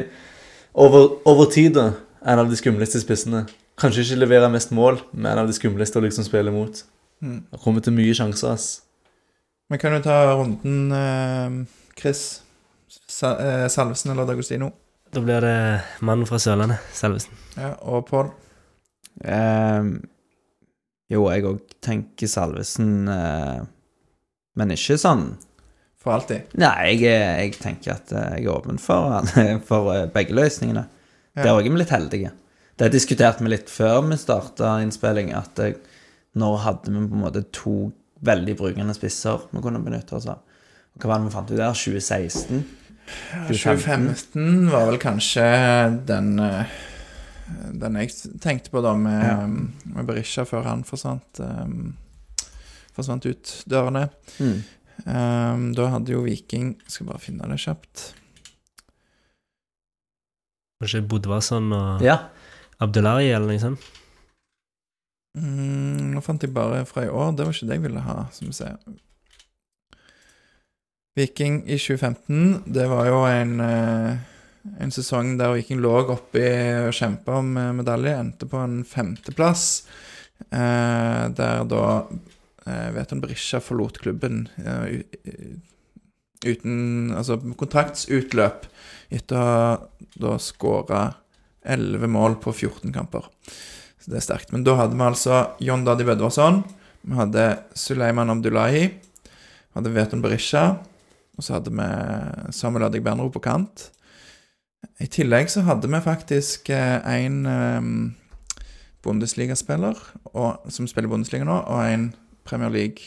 over, over tid da, en av de skumleste spissene. Kanskje ikke levere mest mål, men en av de skumleste å liksom spille mot. Mm. Han kommer til mye sjanser, ass. Men kan du ta runden, eh, Chris? Eh, Salvesen eller D'Agostino? Da blir det mannen fra Sørlandet, Salvesen. Ja, og Pål? Um, jo, jeg òg tenker Salvesen eh, Men ikke sånn For alltid. Nei, jeg, jeg tenker at eh, jeg er åpen for, for eh, begge løsningene. Ja. Der òg er vi litt heldige. Det diskuterte vi litt før vi starta innspilling, at jeg, nå hadde vi på en måte to veldig brukende spisser vi kunne benytte oss av. Hva var det vi fant ut der? 2016? 2015 var vel kanskje den eh, Den jeg tenkte på da med, Ja. med Berisha før han forsvant um, Forsvant ut dørene. Mm. Um, da hadde jo Viking Skal bare finne det kjapt. Kanskje Bodvarsson og Ja. Abdullahi eller noe sånt. Mm, nå fant jeg bare fra i år. Det var ikke det jeg ville ha. Som vi ser. Viking i 2015, det var jo en, eh, en sesong der Viking lå oppe og kjempa om medalje. Endte på en femteplass. Eh, der da eh, Veton Berisha forlot klubben eh, uten Altså kontraktsutløp etter å ha skåra 11 mål på 14 kamper. Så det er sterkt. Men da hadde vi altså John Dadi Bødvarsson. Vi hadde Suleiman Abdullahi. Vi hadde Veton Berisha. Og så hadde vi Samuel Adig Bernro på kant. I tillegg så hadde vi faktisk en Bundesliga-spiller som spiller Bundesliga nå, og en Premier League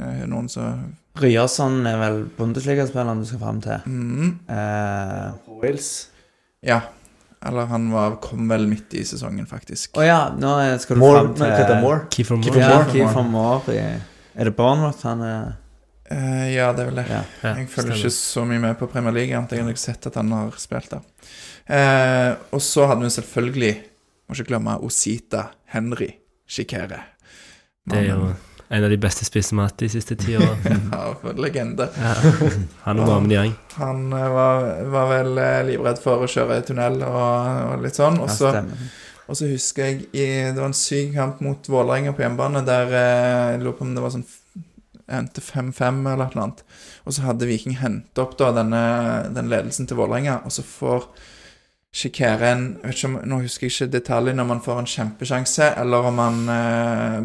eh, Noen som Ryerson er vel Bundesligaspilleren du skal fram til. mm, Eh, Wales. Ja. Eller han var, kom vel midt i sesongen, faktisk. Å ja, nå er- skal du More, fram til heter? Moore? Kiefer Moore. Ja, Moore. Kiefer Moore. Er det Bournemouth han er Eh, ja, det er vel det. Ja. Jeg følger ikke så mye med på Premier League, annet enn jeg har sett at han har spilt der. Eh, og så hadde vi selvfølgelig, må ikke glemme, Osita Henry Shikere. Det er jo en av de beste spissene vi har hatt de siste ti årene. Ja, for en legende. Ja. Han bra med de. Han eh, var, var vel eh, livredd for å kjøre i tunnel og, og litt sånn. Og så, og så husker jeg i, Det var en syk kamp mot Vålerenga på hjemmebane der eh, jeg lurer på om det var sånn endte 5-5 eller noe annet. Og så hadde Viking hentet opp da denne, den ledelsen til Vålerenga, og så får Shikere en vet ikke om, Nå husker jeg ikke detaljene om han får en kjempesjanse, eller om han eh,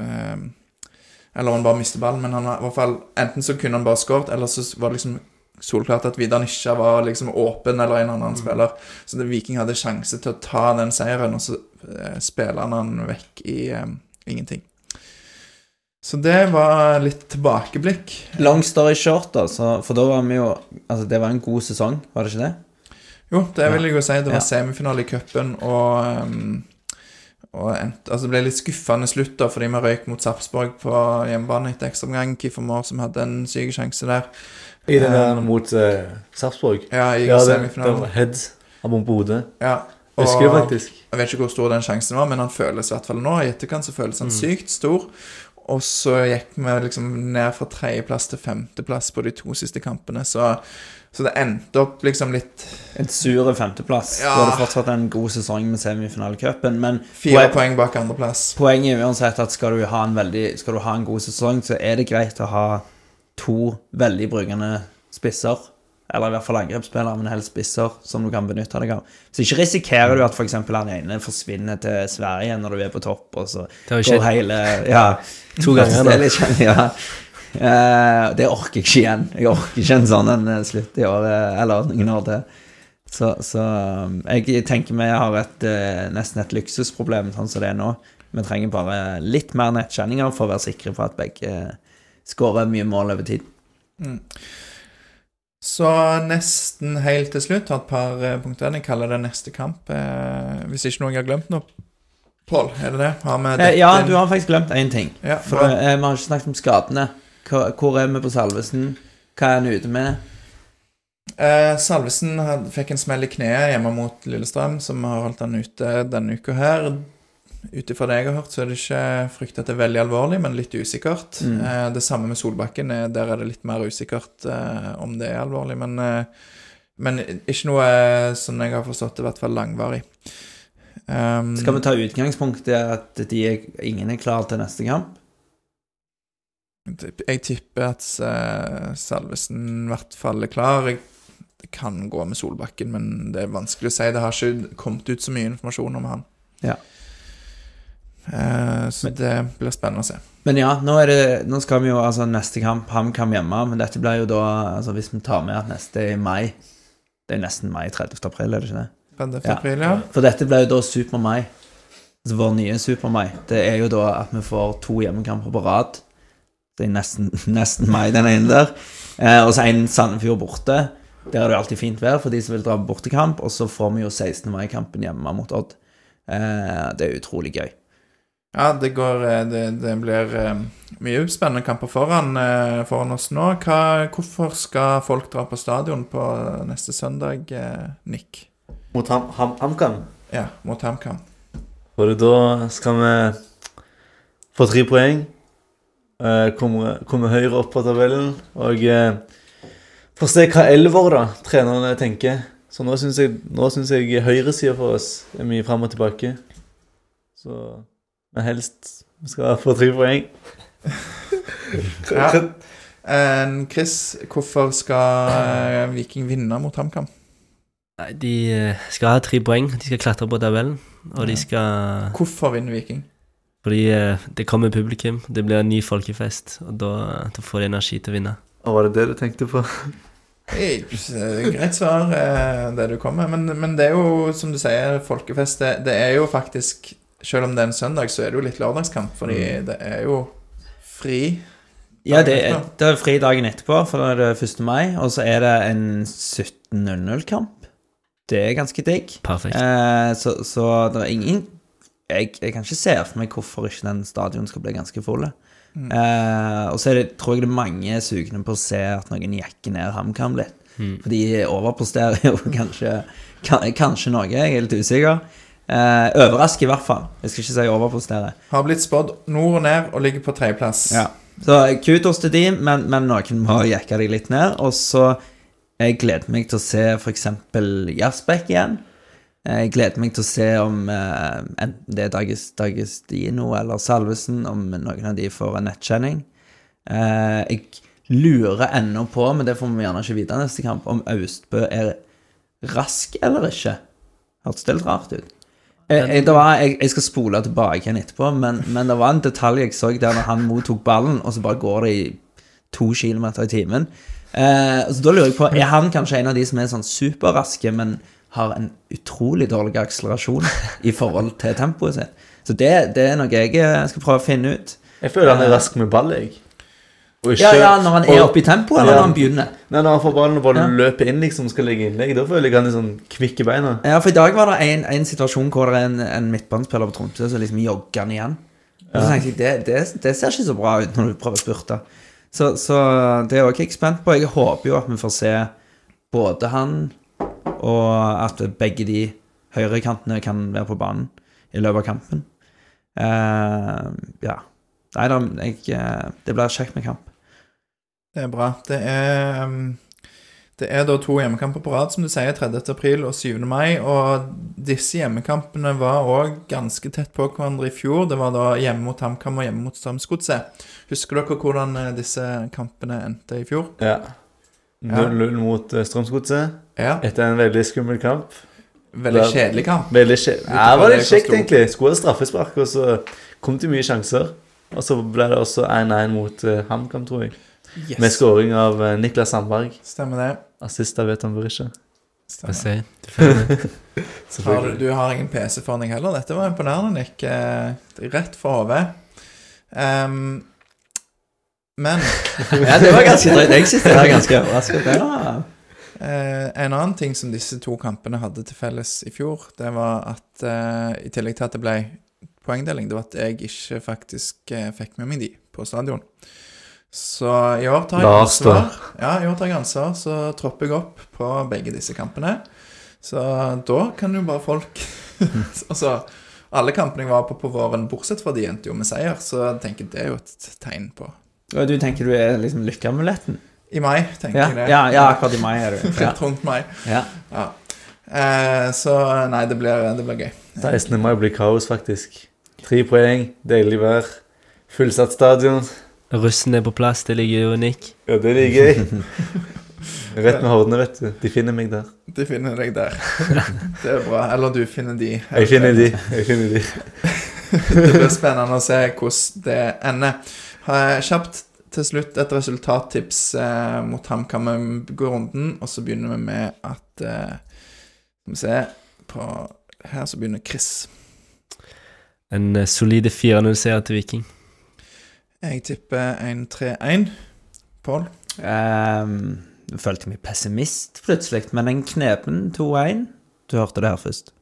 Eller om han bare mister ballen, men han i hvert fall Enten så kunne han bare skåret, eller så var det liksom solklart at Vidar Nisja var liksom åpen, eller en annen spiller. Så det, Viking hadde sjanse til å ta den seieren, og så eh, spiller han han vekk i eh, ingenting. Så det var litt tilbakeblikk. Long story short, altså. så, for da var vi jo Altså, det var en god sesong, var det ikke det? Jo, det vil jeg jo si. Det var Ja. semifinale i cupen, og, um, og endte, altså det ble litt skuffende slutt, da, fordi vi røyk mot Sarpsborg på hjemmebane etter ekstraomgang. Kiefer Moore som hadde en syk sjanse der. I den der mot uh, Sarpsborg. Ja, i Ja, semifinalen. head av på hodet. Ja, Jeg husker det faktisk. Jeg vet ikke hvor stor den sjansen var, men han føles i hvert fall nå. I etterkant så føles han sykt stor. Og så gikk vi liksom ned fra tredjeplass til femteplass på de to siste kampene, så, så det endte opp liksom litt En sur femteplass. Ja. Du hadde fortsatt en god sesong med semifinalecupen, men fire poen- poeng bak andreplass. poenget er uansett at skal du ha en veldig Skal du ha en god sesong, så er det greit å ha to veldig brukende spisser. Eller i hvert fall angrepsspillere, men helst spisser, som du kan benytte deg av. Så ikke risikerer du at f.eks. han ene forsvinner til Sverige når du er på topp, og så Det går hele Ja, to ganger det er litt- ja. Eh, det orker jeg ikke igjen. Jeg orker ikke en sånn en eh, slutt i året, eller noen år til. Så, så um, jeg tenker vi har et, eh, nesten et luksusproblem sånn som det er nå. Vi trenger bare litt mer nettkjenninger for å være sikre på at begge skårer mye mål over tid. Så nesten helt til slutt har et par eh, punkter. Jeg kaller det neste kamp. Eh, hvis ikke noen har glemt noe. Pål, er det det? Eh, ja, du har faktisk glemt én ting. Ja, For eh, Vi har ikke snakket om skadene. Hvor er vi på Salvesen? Hva er han ute med? Eh, Salvesen had, fikk en smell i kneet hjemme mot Lillestrøm, som har holdt han ute denne uka her. Ut ifra det jeg har hørt, så er det ikke fryktet at det er veldig alvorlig, men litt usikkert. Mm. Eh, det samme med Solbakken. eh, Der er det litt mer usikkert eh, om det er alvorlig. Men, eh, men ikke noe, eh, som jeg har forstått det, i hvert fall langvarig. Um, Skal vi ta utgangspunkt i at er, ingen er klar til neste kamp? Jeg tipper at eh, Salvesen i hvert fall er klar. Jeg, det kan gå med Solbakken, men det er vanskelig å si. Det har ikke kommet ut så mye informasjon om han. Ja. Eh, så det blir spennende å se. Men ja, nå, det, nå skal vi jo altså neste kamp HamKam hjemme, men dette blir jo da altså Hvis vi tar med at neste er i mai Det er nesten mai 30. april, er det ikke det? 30. Ja. april, ja. For dette blir jo da Super-mai. Altså vår nye Super-mai. Det er jo da at vi får to hjemmekamper på rad. Det er nesten, nesten meg, den ene der. Eh, og så en Sandefjord borte. Der er det alltid fint vær for de som vil dra på bortekamp. Og så får vi jo 16. mai-kampen hjemme mot Odd. Eh, det er utrolig gøy. Ja, det går eh, Det, det blir eh, mye spennende kamper foran, eh, foran oss nå. Hva, hvorfor skal folk dra på stadion på neste søndag, Nick? Mot Ham- Ham- Ja, mot HamKam. For da skal vi få tre poeng. Eh, komme, komme høyere opp på tabellen. Og eh, få se hva elver da, trenerne tenker. Så nå syns jeg, nå synes jeg høyresida for oss er mye fram og tilbake. Så Men helst vi skal få tre poeng. Ja. Eh, Chris, hvorfor skal Viking vinne mot HamKam? Nei, de skal ha tre poeng. De skal klatre på tabellen. Og de skal Hvorfor vinner Viking? Fordi eh, det kommer publikum. Det blir en ny folkefest. Og da, da får de energi til å vinne. Og var det det du tenkte på? Eh, Greit svar, eh, det du kommer med. Men, men det er jo, som du sier, folkefest. Det, det er jo faktisk Selv om det er en søndag, så er det jo litt lørdagskamp. Fordi det er jo fri. Ja, det er, det er fri dagen etterpå, for da er det 1. mai. Og så er det en 17.00-kamp. Det er ganske digg. Perfekt. Eh, så, så det er ingen jeg, jeg kan ikke se for meg hvorfor ikke den stadion skal bli ganske full. Eh, og så er det, tror jeg det er mange sugne på å se at noen jekker ned HamKam litt. For de overpresterer jo kanskje, kan, kanskje noe, jeg er litt usikker. Eh, overrasker i hvert fall. Jeg skal ikke si overprestere. Har blitt spådd nord og ned og ligger på tredjeplass. Ja. Så kudos til de, men, men noen må jekke de litt ned. Og så jeg gleder meg til å se f.eks. Jazzbeck igjen. Jeg gleder meg til å se om eh, enten det er Dages, Dagestino eller Salvesen, om noen av de får en nettkjenning. Eh, jeg lurer ennå på, men det får vi gjerne ikke vite neste kamp, om Austbø er rask eller ikke. Hørtes det litt rart ut? Jeg, jeg, var, jeg, jeg skal spole tilbake igjen etterpå, men, men det var en detalj jeg så der når han mottok ballen, og så bare går det i to kilometer i timen. Eh, så da lurer jeg på, Er han kanskje en av de som er sånn superraske, men har en utrolig dårlig akselerasjon i forhold til tempoet sitt? Så det, det er noe jeg eh, skal prøve å finne ut. Jeg føler han er rask med ball, jeg. Og Ja, ja, Når han er oppe i tempo, eller Ja. når han begynner? Nei, når han får ballen og bare Ja. løper inn liksom skal legge innlegg, da føler jeg han er sånn kvikk i beina. Ja, for i dag var det en, en situasjon hvor det er en, en midtbanespiller på Tromsø som liksom jogger han igjen. Og så tenkte jeg, det, det, det ser ikke så bra ut når du prøver å spurte. Så, så det er også jeg spent på. Jeg håper jo at vi får se både han og at begge de høyrekantene kan være på banen i løpet av kampen. Uh, ja. Nei da, jeg, eh, det blir kjekt med kamp. Det er bra. Det er, um, det er da to hjemmekamper på rad, som du sier, 30. april og 7. mai. Og disse hjemmekampene var òg ganske tett på hverandre i fjor. Det var da hjemme mot HamKam og hjemme mot Strømsgodset. Husker dere hvordan eh, disse kampene endte i fjor? Ja. 0-0 mot eh, Strømsgodset Ja. etter en veldig skummel kamp. Veldig Det- kjedelig kamp. Veldig kjedelig. Ja, det var det litt kjekt, egentlig. Skulle ha straffespark, og så kom det mye sjanser. Og så ble det også 1-1 mot uh, HamKam, tror jeg. Yes. Med skåring av uh, Niklas Sandberg. Stemmer det. Assist av Veton Berisha. Stemmer. Har du, du har ingen PC foran deg heller. Dette var imponerende, Nick. Eh, Rett for hodet. Um, men Ja, det var ganske drøyt. Jeg sitter her ganske overrasket. Eh, en annen ting som disse to kampene hadde til felles i fjor, det var at eh, i tillegg til at det ble poengdeling, det var at jeg ikke faktisk eh, fikk med meg de på stadion. Så i år tar jeg ansvar. Ja, i år tar jeg ansvar, så tropper jeg opp på begge disse kampene. Så da kan jo bare folk Altså, alle kampene jeg var på på våren, bortsett fra de endte jo med seier, så jeg tenker det er jo et tegn på du tenker du er liksom lykkeamuletten? I mai, tenker Ja, jeg ja, ja, akkurat i mai er det. Rett rundt mai. Ja. Ja. Eh, så nei, det blir, det blir gøy. 16. mai blir kaos, faktisk. Tre poeng, deilig vær, fullsatt stadion. Russen er på plass, det ligger jo Nick. Ja, det ligger jeg. Rett med hordene, vet du. De finner meg der. De finner deg der. Det er bra. Eller du finner de. Jeg finner de. Jeg finner de. Det blir spennende å se hvordan det ender. Kjapt til slutt et resultattips eh, mot HamKam. Vi går runden, og så begynner vi med at eh, Skal vi se på Her så begynner Chris. En eh, solide 4-0-seier til Viking. Jeg tipper 1-3-1. Pål? Um, jeg følte meg pessimist plutselig, men en knepen 2-1. Du hørte det her først.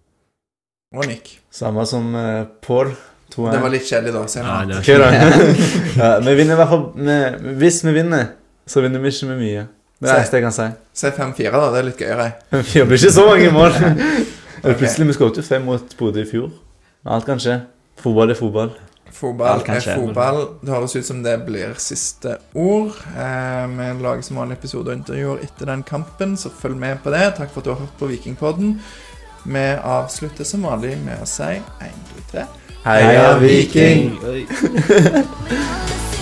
Og Nick. Samme som uh, Pål. Det var litt kjedelig, da. Se Ja, nå. det var ja, vi vinner i hvert fall med, Hvis vi vinner, så vinner vi ikke med mye. Det er det jeg kan si. Se 5-4, da. Det er litt gøyere. Det blir ikke så mange mål. okay. Plutselig vi skåret jo fem mot Bodø i fjor. Alt kan skje. Fotball er fotball. Fotball er skje. fotball. Det høres ut som det blir siste ord. Eh, vi lager som vanlig episode og intervjuer etter den kampen, så følg med på det. Takk for at du har hørt på Vikingpodden. Vi avslutter som vanlig med å si 1, 2, 3. Heia Viking!